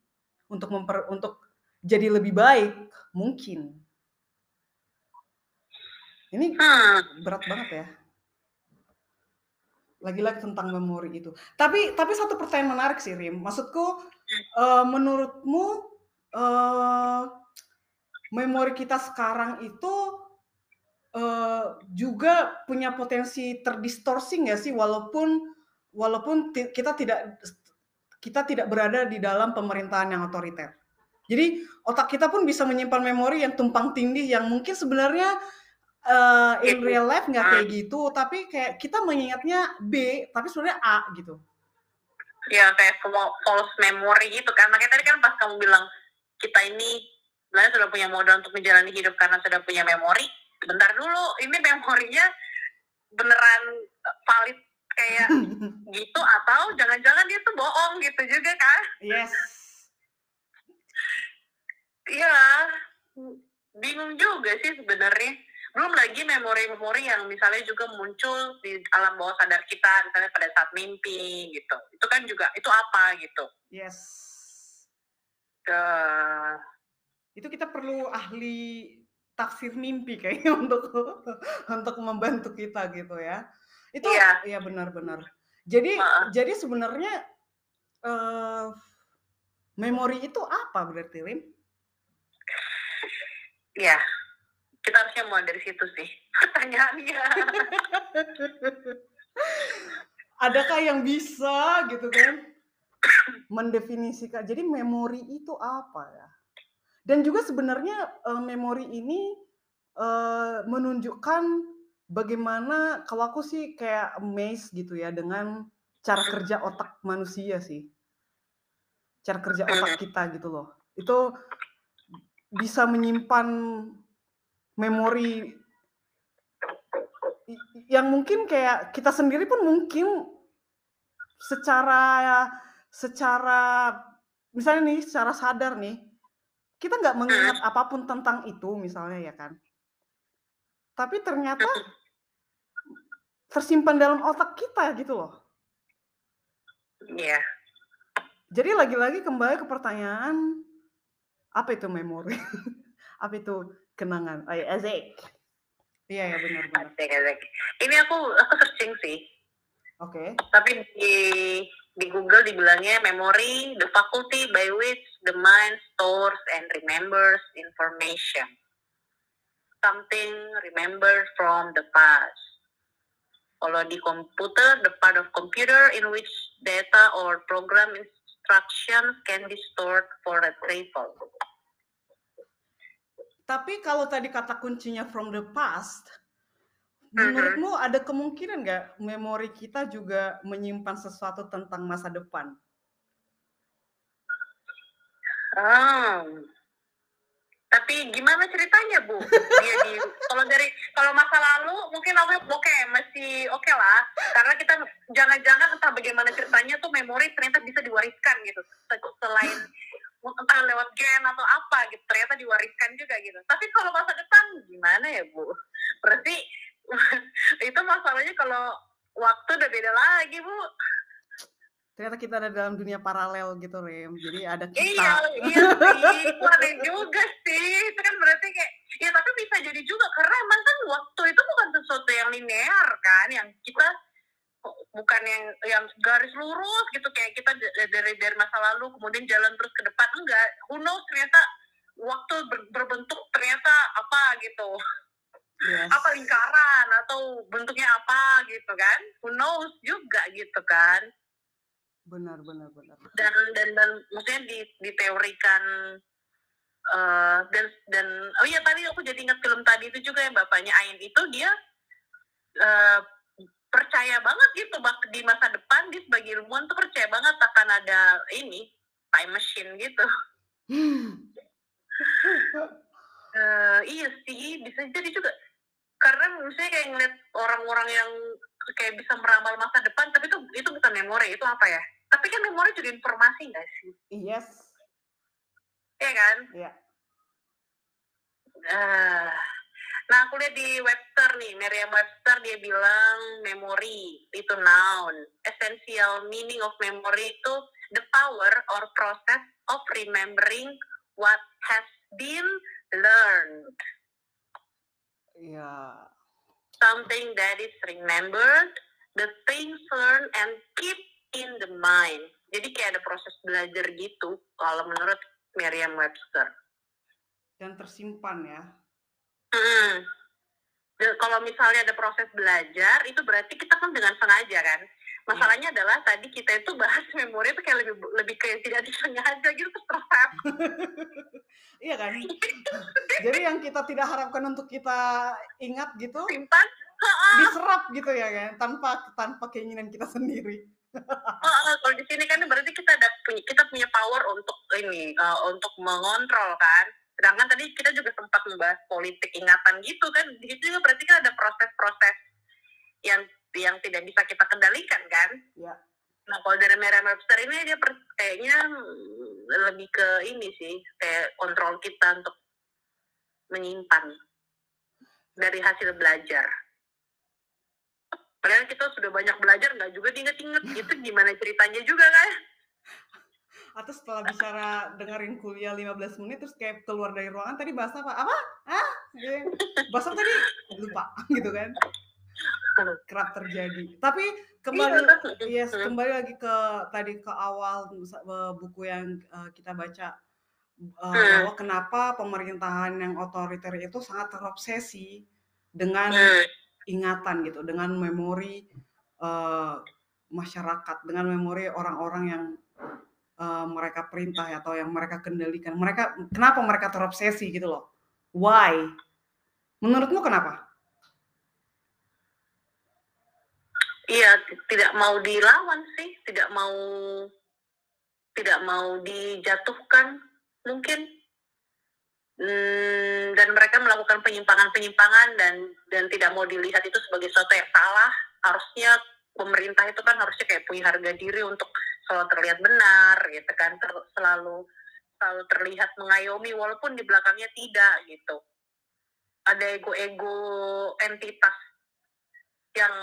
untuk memper untuk jadi lebih baik mungkin. Ini berat banget ya. Lagi-lagi tentang memori itu. Tapi tapi satu pertanyaan menarik sih Rim. Maksudku uh, menurutmu uh, memori kita sekarang itu uh, juga punya potensi terdistorsi nggak sih walaupun walaupun kita tidak kita tidak berada di dalam pemerintahan yang otoriter. Jadi otak kita pun bisa menyimpan memori yang tumpang tindih yang mungkin sebenarnya uh, in real life nggak kayak gitu, tapi kayak kita mengingatnya B, tapi sebenarnya A gitu. Ya kayak fal- false memory gitu kan. Makanya tadi kan pas kamu bilang kita ini sebenarnya sudah punya modal untuk menjalani hidup karena sudah punya memori. Bentar dulu, ini memorinya beneran valid kayak gitu atau jangan-jangan dia tuh bohong gitu juga kan? yes. Iya, bingung juga sih sebenarnya. Belum lagi memori-memori yang misalnya juga muncul di alam bawah sadar kita, misalnya pada saat mimpi gitu. Itu kan juga itu apa gitu. Yes. Ke Itu kita perlu ahli tafsir mimpi kayaknya untuk untuk membantu kita gitu ya. Itu Iya. iya benar-benar. Jadi Heeh. jadi sebenarnya eh memori itu apa berarti Rim? ya kita harusnya mulai dari situ sih pertanyaannya. Adakah yang bisa gitu kan mendefinisikan? Jadi memori itu apa ya? Dan juga sebenarnya eh, memori ini eh, menunjukkan bagaimana kalau aku sih kayak amazed gitu ya dengan cara kerja otak manusia sih. Cara kerja otak kita gitu loh. Itu bisa menyimpan memori yang mungkin kayak kita sendiri pun mungkin secara secara misalnya nih secara sadar nih kita nggak mengingat apa pun tentang itu misalnya ya kan tapi ternyata tersimpan dalam otak kita gitu loh Iya. jadi lagi-lagi kembali ke pertanyaan apa itu memori apa itu kenangan Ay, asik Iya ya benar benar. Asik, asik. Ini aku aku searching sih. Oke. Tapi di di Google dibilangnya memory, the faculty by which the mind stores and remembers information. Something remembered from the past. Kalau di komputer, the part of computer in which data or program instructions can be stored for retrieval. Tapi kalau tadi kata kuncinya from the past. Menurutmu ada kemungkinan nggak memori kita juga menyimpan sesuatu tentang masa depan? Ah. Tapi gimana ceritanya, Bu? Dia di kalau dari kalau masa lalu mungkin oke oke masih oke lah. Karena kita jangan-jangan entah bagaimana ceritanya tuh memori ternyata bisa diwariskan gitu. Se- Selain entah lewat gen atau apa gitu, ternyata diwariskan juga gitu. Tapi kalau masa depan gimana ya, Bu? Berarti itu masalahnya kalau waktu udah beda lagi, Bu. Ternyata kita ada dalam dunia paralel gitu, Rem. Jadi ada kita. Iya, iya sih, aneh juga sih. Itu kan berarti kayak, ya tapi bisa jadi juga karena emang kan waktu itu bukan sesuatu yang linear kan, yang kita bukan yang yang garis lurus gitu kayak kita dari dari masa lalu kemudian jalan terus ke depan enggak. Who knows ternyata waktu ber- berbentuk ternyata apa gitu, Yes. apa lingkaran atau bentuknya apa gitu kan? Who knows juga gitu kan? Benar, benar, benar. dan dan dan maksudnya di diteorikan eh, dan dan oh iya tadi aku jadi ingat film tadi itu juga yang bapaknya Ain itu dia eh, percaya banget gitu bak di masa depan dia sebagai ilmuwan tuh percaya banget akan ada ini time machine gitu Eh, iya sih bisa jadi juga karena misalnya kayak ngeliat orang-orang yang kayak bisa meramal masa depan tapi itu itu bukan memori itu apa ya tapi kan memori juga informasi nggak sih yes. Iya kan? Iya. Eh, nah, aku lihat di Webster nih, Merriam-Webster dia bilang memory itu noun. Essential meaning of memory itu the power or process of remembering what has been learned. Iya. Something that is remembered, the things learned and keep in the mind. Jadi kayak ada proses belajar gitu kalau menurut Merriam-Webster. Dan tersimpan ya. Hmm. Kalau misalnya ada proses belajar, itu berarti kita kan dengan sengaja kan. Masalahnya adalah tadi kita itu bahas memori itu kayak lebih lebih kayak tidak disengaja gitu terus tersesat. Iya kan? Jadi yang kita tidak harapkan untuk kita ingat gitu, Simpan. diserap gitu ya kan, tanpa tanpa keinginan kita sendiri. Heeh, kalau di sini kan berarti kita ada punya kita punya power untuk ini eh, untuk mengontrol kan. Sedangkan tadi kita juga sempat membahas politik ingatan gitu kan. Di situ juga berarti kan ada proses-proses yang yang tidak bisa kita kendalikan kan. Ya. Nah kalau dari Merriam-Webster ini dia per- kayaknya mm, lebih ke ini sih kayak kontrol kita untuk menyimpan dari hasil belajar. Padahal kita sudah banyak belajar nggak juga diinget-inget itu gimana ceritanya juga kan? Atau setelah bicara dengerin kuliah 15 menit terus kayak keluar dari ruangan tadi bahas apa? Apa? Ah? Gitu. Bahas apa tadi? Lupa gitu kan. Kerap terjadi. Tapi kembali Iya, yes, kembali lagi ke tadi ke awal eh, buku yang eh, kita baca Hmm. bahwa kenapa pemerintahan yang otoriter itu sangat terobsesi dengan Hmm. ingatan gitu, dengan memori eh, masyarakat, dengan memori orang-orang yang eh, mereka perintah atau yang mereka kendalikan. Mereka kenapa mereka terobsesi gitu loh? Why? Menurutmu kenapa? Iya, tidak mau dilawan sih, tidak mau tidak mau dijatuhkan mungkin. Hmm, dan mereka melakukan penyimpangan-penyimpangan dan dan tidak mau dilihat itu sebagai sesuatu yang salah. Harusnya pemerintah itu kan harusnya kayak punya harga diri untuk selalu terlihat benar, gitu kan, Ter- selalu selalu terlihat mengayomi walaupun di belakangnya tidak gitu. Ada ego-ego entitas yang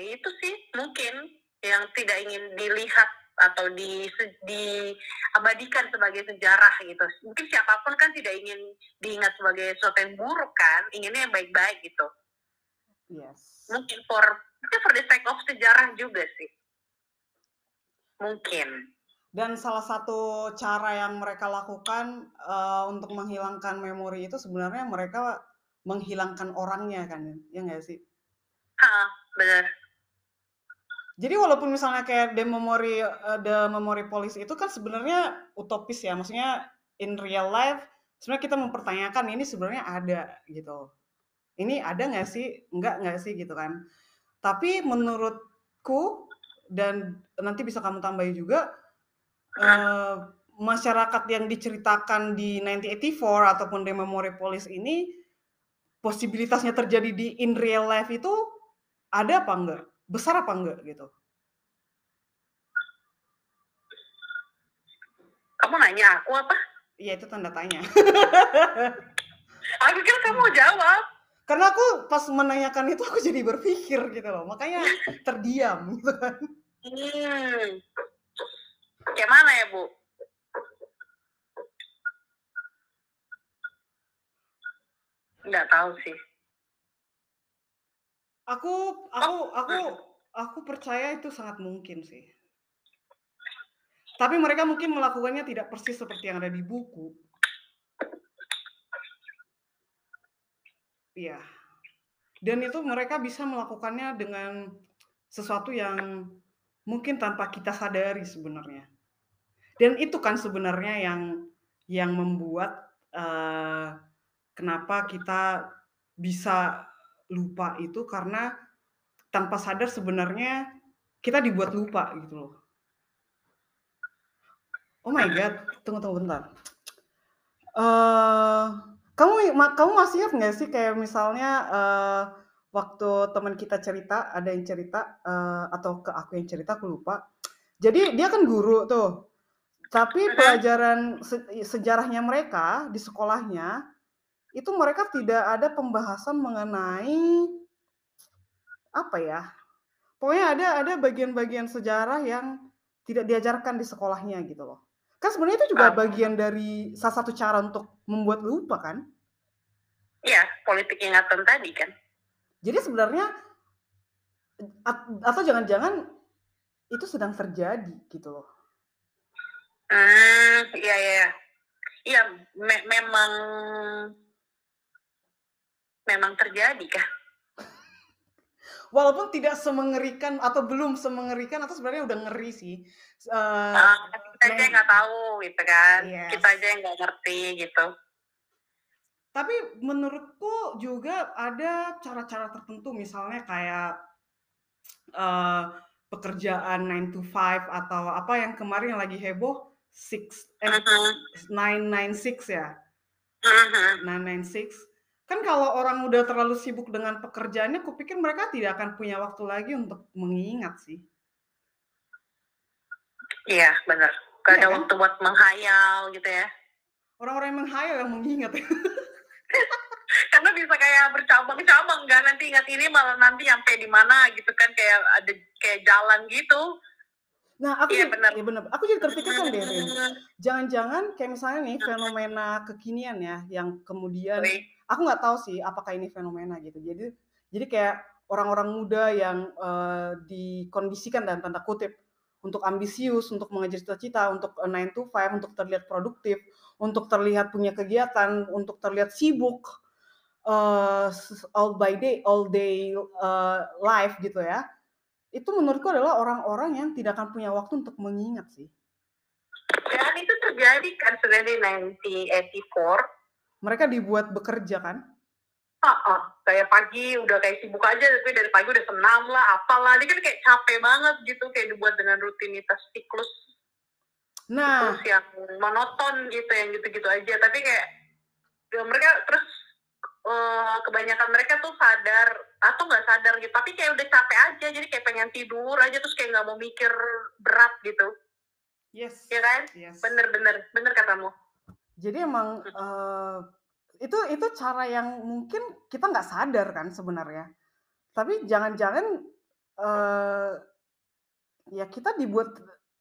itu sih mungkin yang tidak ingin dilihat atau di diabadikan sebagai sejarah gitu. Mungkin siapa pun kan tidak ingin diingat sebagai sesuatu yang buruk kan, inginnya yang baik-baik gitu. Yes. Mungkin for mungkin for the sake of sejarah juga sih. Mungkin. Dan salah satu cara yang mereka lakukan uh, untuk menghilangkan memori itu sebenarnya mereka menghilangkan orangnya kan, ya nggak sih? Ah, benar. Jadi walaupun misalnya kayak the memory uh, the memory police itu kan sebenarnya utopis ya, maksudnya in real life sebenarnya kita mempertanyakan ini sebenarnya ada gitu. Ini ada nggak sih? Enggak nggak sih gitu kan? Tapi menurutku dan nanti bisa kamu tambahin juga uh, masyarakat yang diceritakan di 1984 ataupun di Memory Police ini posibilitasnya terjadi di in real life itu ada apa enggak? Besar apa enggak gitu? Kamu nanya aku apa? Iya itu tanda tanya. aku kira kamu jawab. Karena aku pas menanyakan itu aku jadi berpikir gitu loh, makanya terdiam gitu kan. Hmm. Kayak mana ya, Bu? Nggak tahu sih. Aku aku aku aku percaya itu sangat mungkin sih. Tapi mereka mungkin melakukannya tidak persis seperti yang ada di buku. Iya. Dan itu mereka bisa melakukannya dengan sesuatu yang mungkin tanpa kita sadari sebenarnya. Dan itu kan sebenarnya yang yang membuat uh, kenapa kita bisa lupa itu karena tanpa sadar sebenarnya kita dibuat lupa gitu loh. Oh my god, tunggu tunggu bentar. Uh, kamu kamu masih ingat nggak sih kayak misalnya uh, waktu teman kita cerita ada yang cerita uh, atau ke aku yang cerita aku lupa jadi dia kan guru tuh tapi pelajaran se sejarahnya mereka di sekolahnya itu mereka tidak ada pembahasan mengenai apa ya pokoknya ada ada bagian-bagian sejarah yang tidak diajarkan di sekolahnya gitu loh kan sebenarnya itu juga bagian dari salah satu cara untuk membuat lupa kan Iya, politik ingatan tadi kan. Jadi sebenarnya atau jangan-jangan itu sedang terjadi gitu loh. Hmm, iya iya. Iya, me memang memang terjadi kah? Walaupun tidak semengerikan atau belum semengerikan atau sebenarnya udah ngeri sih. Uh, uh, kita aja nggak tahu gitu kan. Yes. Kita aja yang nggak ngerti gitu. Tapi menurutku juga ada cara-cara tertentu misalnya kayak uh, pekerjaan 9 to 5 atau apa yang kemarin yang lagi heboh 6 eh, uh-huh. 996 ya. Uh-huh. 996. Kan kalau orang udah terlalu sibuk dengan pekerjaannya, kupikir mereka tidak akan punya waktu lagi untuk mengingat sih. Iya, benar. Gak ya, ada kan? waktu buat menghayal gitu ya. Orang-orang yang menghayal yang mengingat. karena bisa kayak bercabang-cabang kan nanti ingat ini malah nanti sampai di mana gitu kan kayak ada kayak jalan gitu Nah, aku iya, benar. Ya benar. Aku jadi terpikirkan deh, Jangan-jangan kayak misalnya nih fenomena kekinian ya, yang kemudian aku nggak tahu sih apakah ini fenomena gitu. Jadi jadi kayak orang-orang muda yang uh, dikondisikan dalam tanda kutip untuk ambisius, untuk mengejar cita-cita, untuk 9 to 5, untuk terlihat produktif, untuk terlihat punya kegiatan, untuk terlihat sibuk uh, all by day, all day uh, life gitu ya. Itu menurutku adalah orang-orang yang tidak akan punya waktu untuk mengingat sih. Dan itu terjadi kan sebenarnya 1984. Mereka dibuat bekerja kan? Ah, uh, kayak pagi udah kayak sibuk aja, tapi dari pagi udah senam lah, apalah. Dia kan kayak capek banget gitu, kayak dibuat dengan rutinitas siklus nah siklus yang monoton gitu, yang gitu-gitu aja. Tapi kayak ya mereka terus uh, kebanyakan mereka tuh sadar atau nggak sadar gitu, tapi kayak udah capek aja, jadi kayak pengen tidur aja terus kayak nggak mau mikir berat gitu. Yes. Ya kan? Yes. Bener-bener, bener katamu. Jadi emang uh, itu itu cara yang mungkin kita nggak sadar kan sebenarnya. Tapi jangan-jangan uh, ya kita dibuat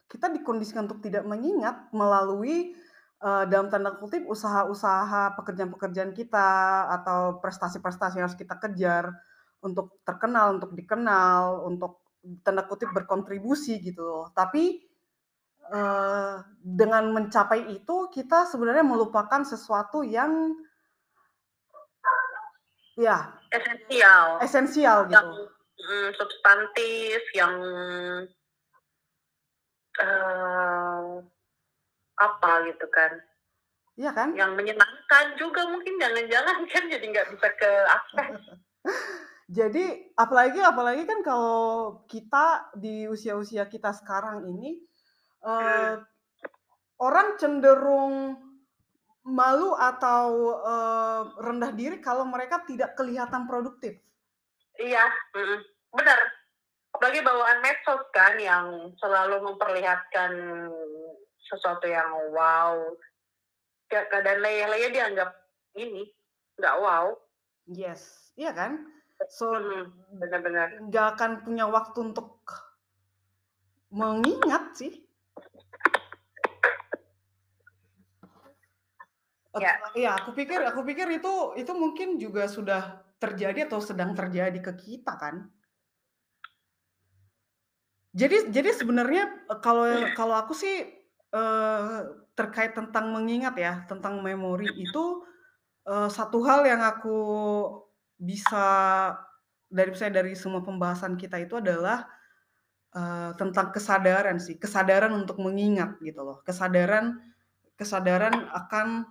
kita dikondisikan untuk tidak mengingat melalui uh, dalam tanda kutip usaha-usaha pekerjaan-pekerjaan kita atau prestasi-prestasi yang harus kita kejar untuk terkenal, untuk dikenal, untuk tanda kutip berkontribusi gitu. Tapi uh, dengan mencapai itu kita sebenarnya melupakan sesuatu yang ya esensial, esensial gitu. Yang mm, substantif, yang uh, apa gitu kan? Iya kan? Yang menyenangkan juga mungkin jangan-jangan kan jadi nggak bisa ke akses. jadi apalagi apalagi kan kalau kita di usia-usia kita sekarang ini uh, orang cenderung malu atau uh, rendah diri kalau mereka tidak kelihatan produktif. Iya, mm, benar. Bagi bawaan medsos kan yang selalu memperlihatkan sesuatu yang wow, ya keadaan leye-leye dianggap ini nggak wow. Yes iya kan? So benar-benar. nggak akan punya waktu untuk mengingat sih ya ya aku pikir aku pikir itu itu mungkin juga sudah terjadi atau sedang terjadi ke kita kan? Jadi jadi sebenarnya kalau kalau aku sih uh, terkait tentang mengingat ya, tentang memori itu, uh, satu hal yang aku bisa dari saya dari semua pembahasan kita itu adalah, uh, tentang kesadaran sih, kesadaran untuk mengingat gitu loh. Kesadaran kesadaran akan,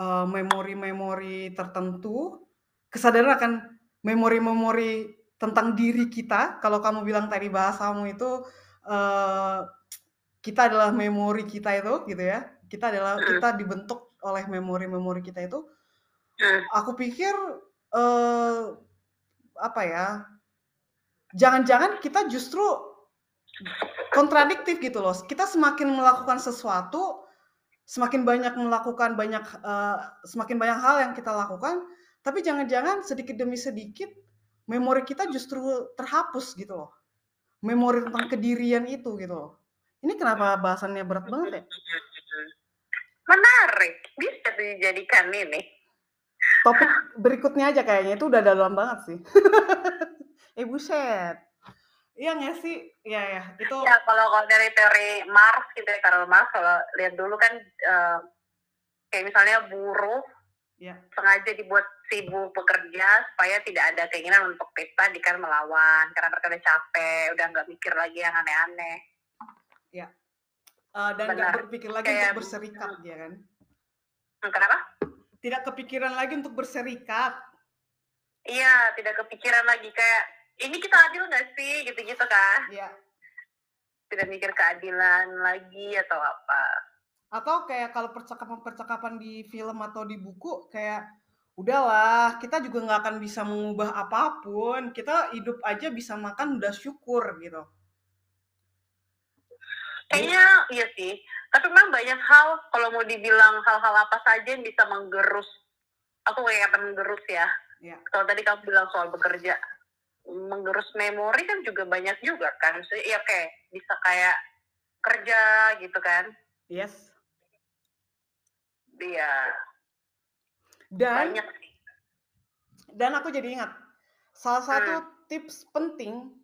uh, memori-memori tertentu, kesadaran akan memori-memori tentang diri kita, kalau kamu bilang tadi bahasamu itu, uh, kita adalah memori kita itu gitu ya. Kita adalah kita dibentuk oleh memori-memori kita itu. Aku pikir uh, apa ya? Jangan-jangan kita justru kontradiktif gitu loh. Kita semakin melakukan sesuatu, semakin banyak melakukan banyak uh, semakin banyak hal yang kita lakukan, tapi jangan-jangan sedikit demi sedikit memori kita justru terhapus gitu loh. Memori tentang kedirian itu gitu loh. Ini kenapa bahasannya berat banget ya? Menarik, bisa dijadikan ini. Topik berikutnya aja kayaknya itu udah dalam banget sih. eh buset. Iya nggak sih? Iya ya, itu. Ya kalau kalau dari teori Marx gitu ya, Karl Marx kalau lihat dulu kan uh, kayak misalnya buruh ya. sengaja dibuat sibuk bekerja supaya tidak ada keinginan untuk kita jika melawan karena mereka udah capek, udah nggak mikir lagi yang aneh-aneh Ya. Uh, dan nggak berpikir lagi Kayak, untuk berserikat dia kan? Hmm, kenapa? Tidak kepikiran lagi untuk berserikat. Iya, tidak kepikiran lagi kayak ini kita adil nggak sih gitu-gitu kan? Iya. Tidak mikir keadilan lagi atau apa? Atau kayak kalau percakapan-percakapan di film atau di buku kayak udahlah kita juga nggak akan bisa mengubah apa pun kita hidup aja bisa makan udah syukur gitu Kayaknya iya sih. Tapi memang banyak hal kalau mau dibilang hal-hal apa saja yang bisa menggerus. Aku kayak akan menggerus ya. ya. Kalau tadi kamu bilang soal bekerja, menggerus memori kan juga banyak juga kan. Iya kayak bisa kayak kerja gitu kan. Yes. Iya. Dan banyak sih. Dan aku jadi ingat salah satu hmm. tips penting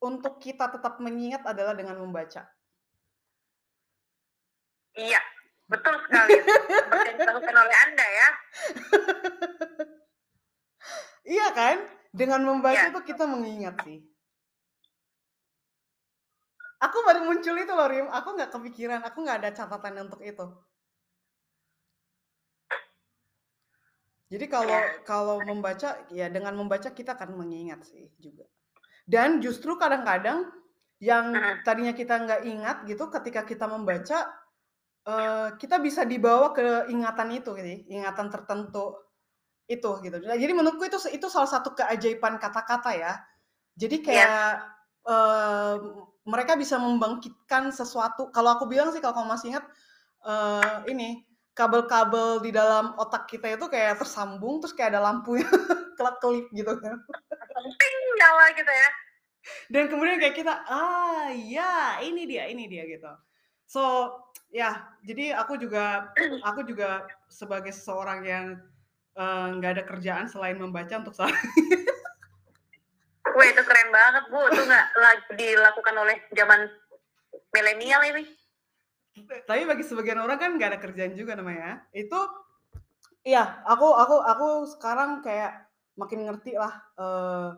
untuk kita tetap mengingat adalah dengan membaca. Iya, betul sekali. Seperti yang dilakukan oleh Anda ya. iya kan? Dengan membaca ya. itu kita mengingat sih. Aku baru muncul itu loh, Rim. Aku nggak kepikiran. Aku nggak ada catatan untuk itu. Jadi kalau ya. kalau membaca, ya dengan membaca kita akan mengingat sih juga. Dan justru kadang-kadang yang tadinya kita nggak ingat gitu, ketika kita membaca, uh, kita bisa dibawa ke ingatan itu gitu, ya, ingatan tertentu itu gitu. Nah, jadi menurutku itu itu salah satu keajaiban kata-kata ya. Jadi iya. kayak yeah. uh, mereka bisa membangkitkan sesuatu. Kalau aku bilang sih kalau kamu masih ingat uh, ini kabel-kabel di dalam otak kita itu kayak tersambung terus kayak ada lampunya kelap-kelip gitu kan. Ting nyala gitu ya. Dan kemudian kayak kita ah ya ini dia ini dia gitu. So ya jadi aku juga aku juga sebagai seseorang yang nggak uh, ada kerjaan selain membaca untuk saat Wah itu keren banget bu, itu nggak dilakukan oleh zaman milenial ini. Tapi bagi sebagian orang kan nggak ada kerjaan juga namanya. Itu, iya, aku aku aku sekarang kayak makin ngerti lah uh,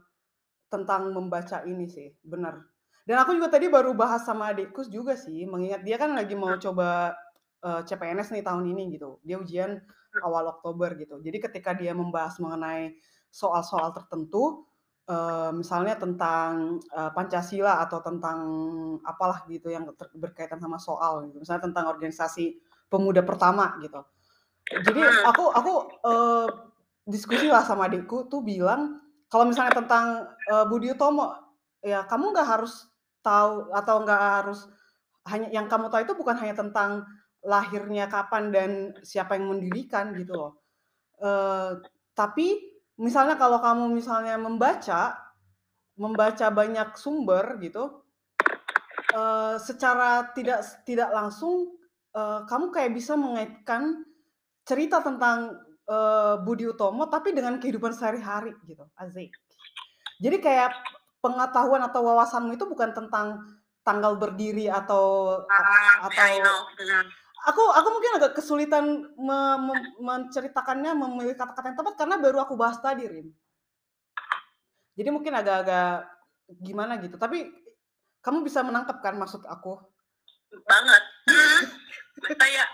tentang membaca ini sih, benar. Dan aku juga tadi baru bahas sama adikku juga sih, mengingat dia kan lagi mau coba uh, eh, CPNS nih tahun ini gitu. Dia ujian awal Oktober gitu. Jadi ketika dia membahas mengenai soal-soal tertentu, uh, misalnya tentang uh, Pancasila atau tentang apalah gitu yang berkaitan sama soal gitu. Misalnya tentang organisasi pemuda pertama gitu. Jadi aku aku uh, diskusi lah sama adikku tuh bilang kalau misalnya tentang uh, Budi Utomo ya kamu nggak harus tahu atau nggak harus hanya yang kamu tahu itu bukan hanya tentang lahirnya kapan dan siapa yang mendirikan gitu loh. Uh, tapi misalnya kalau kamu misalnya membaca membaca banyak sumber gitu, uh, secara tidak tidak langsung uh, kamu kayak bisa mengaitkan cerita tentang uh, Budi Utomo tapi dengan kehidupan sehari-hari gitu, asik. Jadi kayak pengetahuan atau wawasanmu itu bukan tentang tanggal berdiri atau ah, atau aku aku mungkin agak kesulitan me, me, menceritakannya memilih kata-kata yang tepat karena baru aku bahas tadi Rim. Jadi mungkin agak-agak gimana gitu. Tapi kamu bisa menangkap kan maksud aku? Banget. Kayak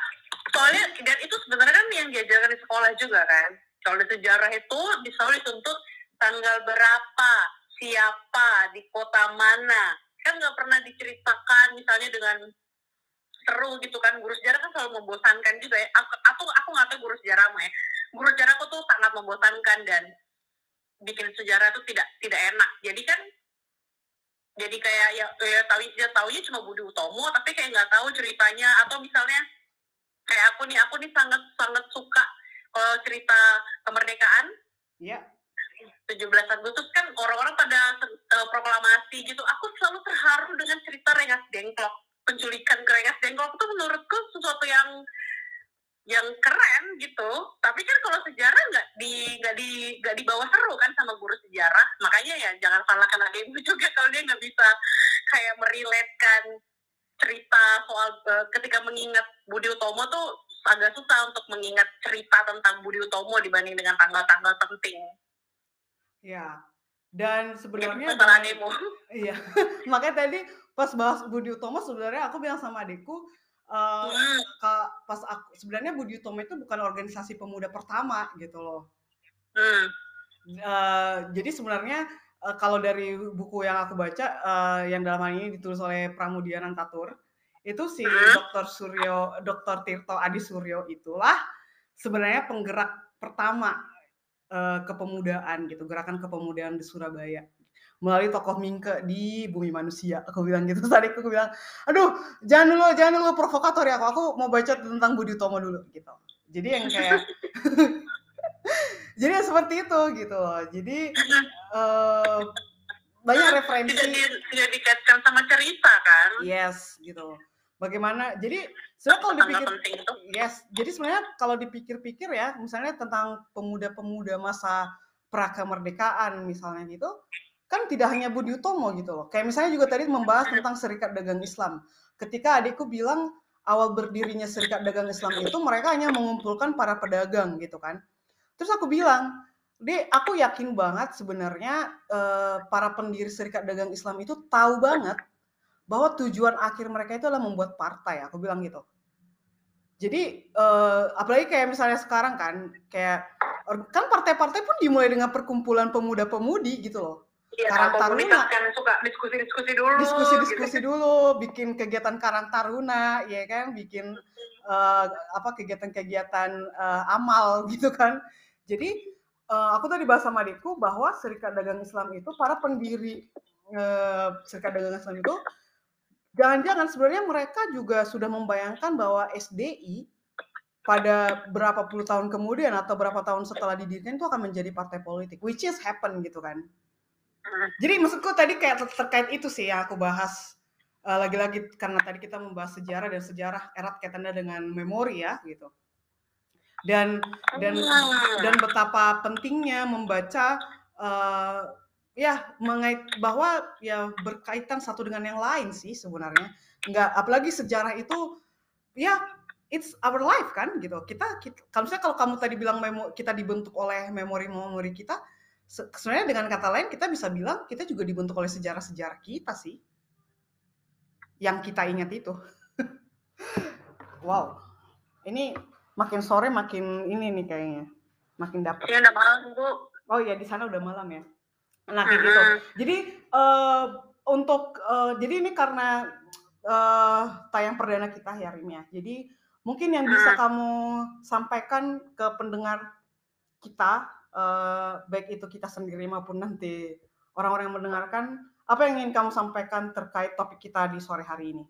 soalnya dan itu sebenarnya kan yang diajarkan di sekolah juga kan. Kalau di sejarah itu selalu dituntut tanggal berapa, siapa, di kota mana. Kan nggak pernah diceritakan misalnya dengan seru gitu kan. Guru sejarah kan selalu membosankan juga ya. Aku aku, aku nggak tahu guru sejarah ya. Guru sejarahku tuh sangat membosankan dan bikin sejarah tuh tidak tidak enak. Jadi kan jadi kayak ya, ya tahu ya tahunya cuma Budi Utomo tapi kayak nggak tahu ceritanya atau misalnya kayak aku nih aku nih sangat sangat suka kalau cerita kemerdekaan. Iya. 17 Agustus kan orang-orang pada uh, proklamasi gitu. Aku selalu terharu dengan cerita Rengas Dengklok. Penculikan ke Rengas Dengklok itu menurutku sesuatu yang yang keren gitu. Tapi kan kalau sejarah nggak di nggak di nggak dibawa seru kan sama guru sejarah. Makanya ya jangan salahkan adikmu juga kalau dia nggak bisa kayak meriletkan cerita soal uh, ketika mengingat Budi Utomo tuh agak susah untuk mengingat cerita tentang Budi Utomo dibanding dengan tanggal-tanggal penting. Ya, dan sebenarnya ya, Iya, makanya tadi pas bahas Budi Utomo sebenarnya aku bilang sama adikku uh, hmm. pas aku sebenarnya Budi Utomo itu bukan organisasi pemuda pertama gitu loh. Hmm. Uh, jadi sebenarnya uh, kalau dari buku yang aku baca uh, yang dalam hal ini ditulis oleh Pramudia Nantatur itu si hmm? Dr. Suryo Dr. Tirto Adi Suryo itulah sebenarnya penggerak pertama uh, kepemudaan gitu gerakan kepemudaan di Surabaya melalui tokoh Mingke di Bumi Manusia. Aku bilang gitu tadi aku bilang aduh jangan dulu jangan dulu provokator ya aku aku mau baca tentang Budi Utomo dulu gitu. Jadi yang kayak jadi seperti itu gitu. Loh jadi uh, banyak referensi. Tidak, tidak dikaitkan sama cerita kan? Yes gitu. Bagaimana jadi sebenarnya kalau dipikir yes jadi sebenarnya kalau dipikir-pikir ya misalnya tentang pemuda-pemuda masa pra kemerdekaan misalnya gitu kan tidak hanya Budi Utomo gitu loh kayak misalnya juga tadi membahas tentang Serikat Dagang Islam ketika adikku bilang awal berdirinya Serikat Dagang Islam itu mereka hanya mengumpulkan para pedagang gitu kan Terus aku bilang, Dek, aku yakin banget sebenarnya eh, para pendiri Serikat Dagang Islam itu tahu banget bahwa tujuan akhir mereka itu adalah membuat partai. Aku bilang gitu. Jadi eh, apalagi kayak misalnya sekarang kan, kayak kan partai-partai pun dimulai dengan perkumpulan pemuda-pemudi gitu loh. Iya, Karang Taruna kan suka diskusi-diskusi dulu. Diskusi-diskusi gitu. dulu, bikin kegiatan Karang Taruna, ya kan, bikin uh, apa kegiatan-kegiatan uh, amal gitu kan. Jadi uh, aku tadi bahas sama adikku bahwa Serikat Dagang Islam itu para pendiri uh, Serikat Dagang Islam itu jangan-jangan sebenarnya mereka juga sudah membayangkan bahwa SDI pada berapa puluh tahun kemudian atau berapa tahun setelah didirikan itu akan menjadi partai politik, which is happen gitu kan. Jadi maksudku tadi kayak terkait itu sih yang aku bahas lagi eh, lagi-lagi karena tadi kita membahas sejarah dan sejarah erat kaitannya dengan memori ya gitu dan dan dan betapa pentingnya membaca uh, ya mengait bahwa ya berkaitan satu dengan yang lain sih sebenarnya. Enggak apalagi sejarah itu ya it's our life kan gitu. Kita, kita kalau misalnya kalau kamu tadi bilang memo, kita dibentuk oleh memori-memori kita, sebenarnya dengan kata lain kita bisa bilang kita juga dibentuk oleh sejarah-sejarah kita sih. Yang kita ingat itu. wow. Ini makin sore makin ini nih kayaknya. Makin dapat. Udah malam, Bu. Oh iya, di sana udah malam ya. Nah, kayak gitu. Jadi uh, untuk uh, jadi ini karena uh, tayang perdana kita ya Rim ya. Jadi mungkin yang bisa kamu sampaikan ke pendengar kita uh, baik itu kita sendiri maupun nanti orang-orang yang mendengarkan apa yang ingin kamu sampaikan terkait topik kita di sore hari ini?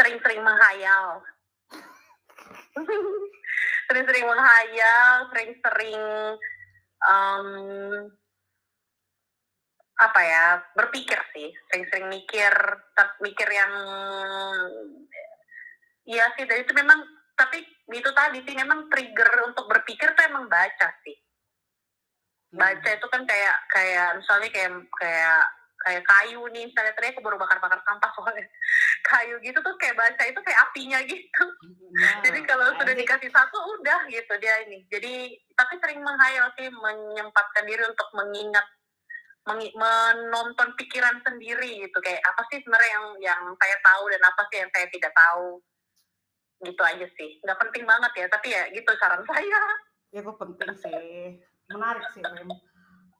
Sering-sering menghayal. Sering-sering menghayal, sering-sering um, apa ya berpikir sih sering-sering mikir mikir yang iya sih dari itu memang tapi itu tadi sih memang trigger untuk berpikir tuh emang baca sih. Baca itu kan kayak kayak misalnya kayak kayak kayak kayu nih misalnya tadi aku baru bakar-bakar sampah soalnya. Kayu gitu tuh kayak baca itu kayak apinya gitu. Nah, jadi kalau sudah dikasih satu udah gitu dia ini. Jadi tapi sering menghayal sih menyempatkan diri untuk mengingat meng menonton pikiran sendiri gitu. Kayak apa sih sebenarnya yang yang saya tahu dan apa sih yang saya tidak tahu gitu aja sih. Nggak penting banget ya tapi ya gitu saran saya. Itu penting sih. Menarik sih Rim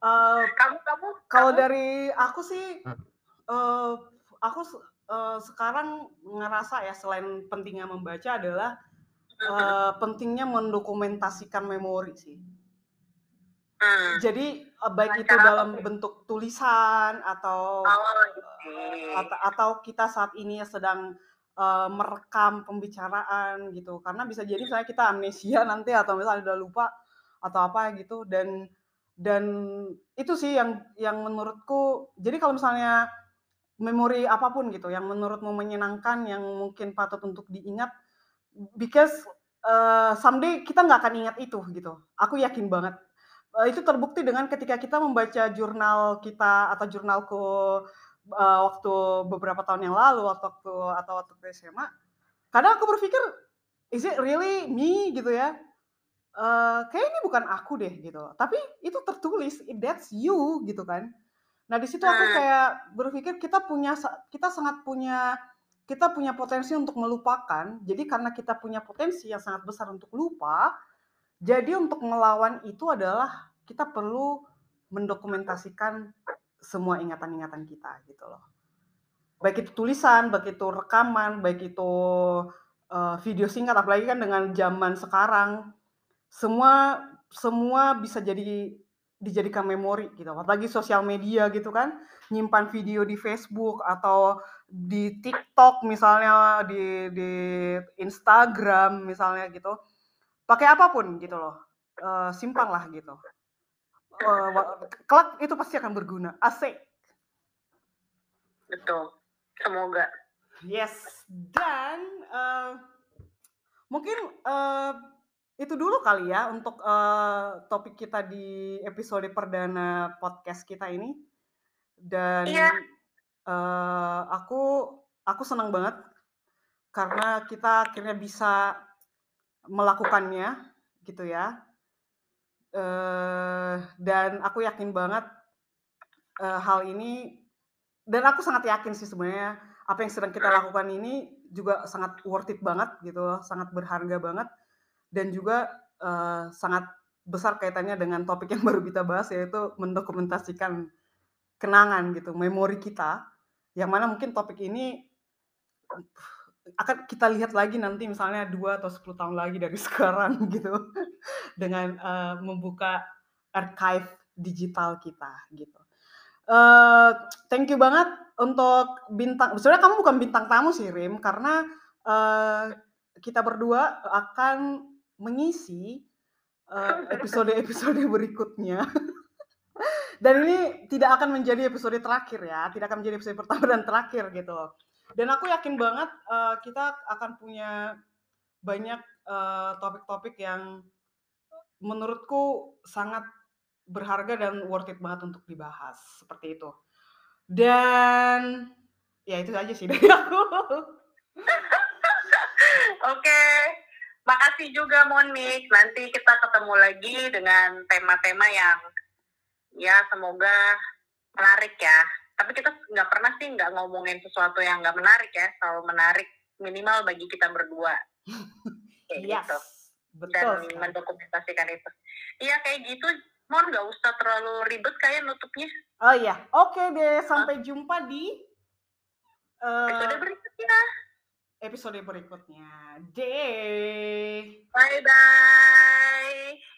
Uh, kamu kamu kalau dari aku sih uh, aku uh, sekarang ngerasa ya selain pentingnya membaca adalah uh, pentingnya mendokumentasikan memori sih. Hmm. Jadi baik itu dalam bentuk tulisan atau oh, okay. atau, atau kita saat ini sedang uh, merekam pembicaraan gitu. Karena bisa jadi saya kita amnesia nanti atau misalnya udah lupa atau apa gitu dan dan itu sih yang yang menurutku jadi kalau misalnya memori apa pun gitu yang menurutmu menyenangkan yang mungkin patut untuk diingat because uh, someday kita nggak akan ingat itu gitu. Aku yakin banget. Uh, itu terbukti dengan ketika kita membaca jurnal kita atau jurnalku uh, waktu beberapa tahun yang lalu waktu waktu atau waktu SMA kadang aku berpikir is it really me gitu ya uh, kayak ini bukan aku deh gitu. Tapi itu tertulis, that's you gitu kan. Nah di situ aku hmm. kayak berpikir kita punya kita sangat punya kita punya potensi untuk melupakan. Jadi karena kita punya potensi yang sangat besar untuk lupa, jadi untuk melawan itu adalah kita perlu mendokumentasikan semua ingatan-ingatan kita gitu loh. Baik itu tulisan, baik itu rekaman, baik itu uh, video singkat, apalagi kan dengan zaman sekarang semua semua bisa jadi dijadikan memori gitu. Apalagi sosial media gitu kan, nyimpan video di Facebook atau di TikTok misalnya, di di Instagram misalnya gitu. Pakai apa pun gitu loh. Uh, simpanlah gitu. Uh, kelak itu pasti akan berguna. Asik. Betul. Semoga. Yes. Dan uh, mungkin uh, itu dulu kali ya untuk uh, topik kita di episode perdana podcast kita ini. Dan iya. uh, aku aku senang banget karena kita akhirnya bisa melakukannya gitu ya. Uh, dan aku yakin banget uh, hal ini dan aku sangat yakin sih sebenarnya apa yang sedang kita lakukan ini juga sangat worth it banget gitu, sangat berharga banget dan juga uh, sangat besar kaitannya dengan topik yang baru kita bahas yaitu mendokumentasikan kenangan gitu, memori kita yang mana mungkin topik ini akan kita lihat lagi nanti misalnya dua atau 10 tahun lagi dari sekarang gitu dengan uh, membuka archive digital kita gitu. Uh, thank you banget untuk bintang. Sebenarnya kamu bukan bintang tamu sih Rim karena uh, kita berdua akan mengisi episode-episode berikutnya. dan ini tidak akan menjadi episode terakhir ya, tidak akan menjadi episode pertama dan terakhir gitu. Dan aku yakin banget uh, kita akan punya banyak topik topik-topik yang menurutku sangat berharga dan worth it banget untuk dibahas seperti itu. Dan ya itu aja sih dari aku. Oke, makasih juga Monik. Nanti kita ketemu lagi dengan tema-tema yang ya semoga menarik ya. Tapi kita nggak pernah sih nggak ngomongin sesuatu yang nggak menarik ya, selalu menarik minimal bagi kita berdua. Kayak yes, gitu. betul. Dan sekali. mendokumentasikan itu. Iya kayak gitu. Mon nggak usah terlalu ribet kayak nutupnya. Oh iya, oke deh. Sampai jumpa di eh, Episode berikutnya. episode berikutnya. Deh. Bye bye.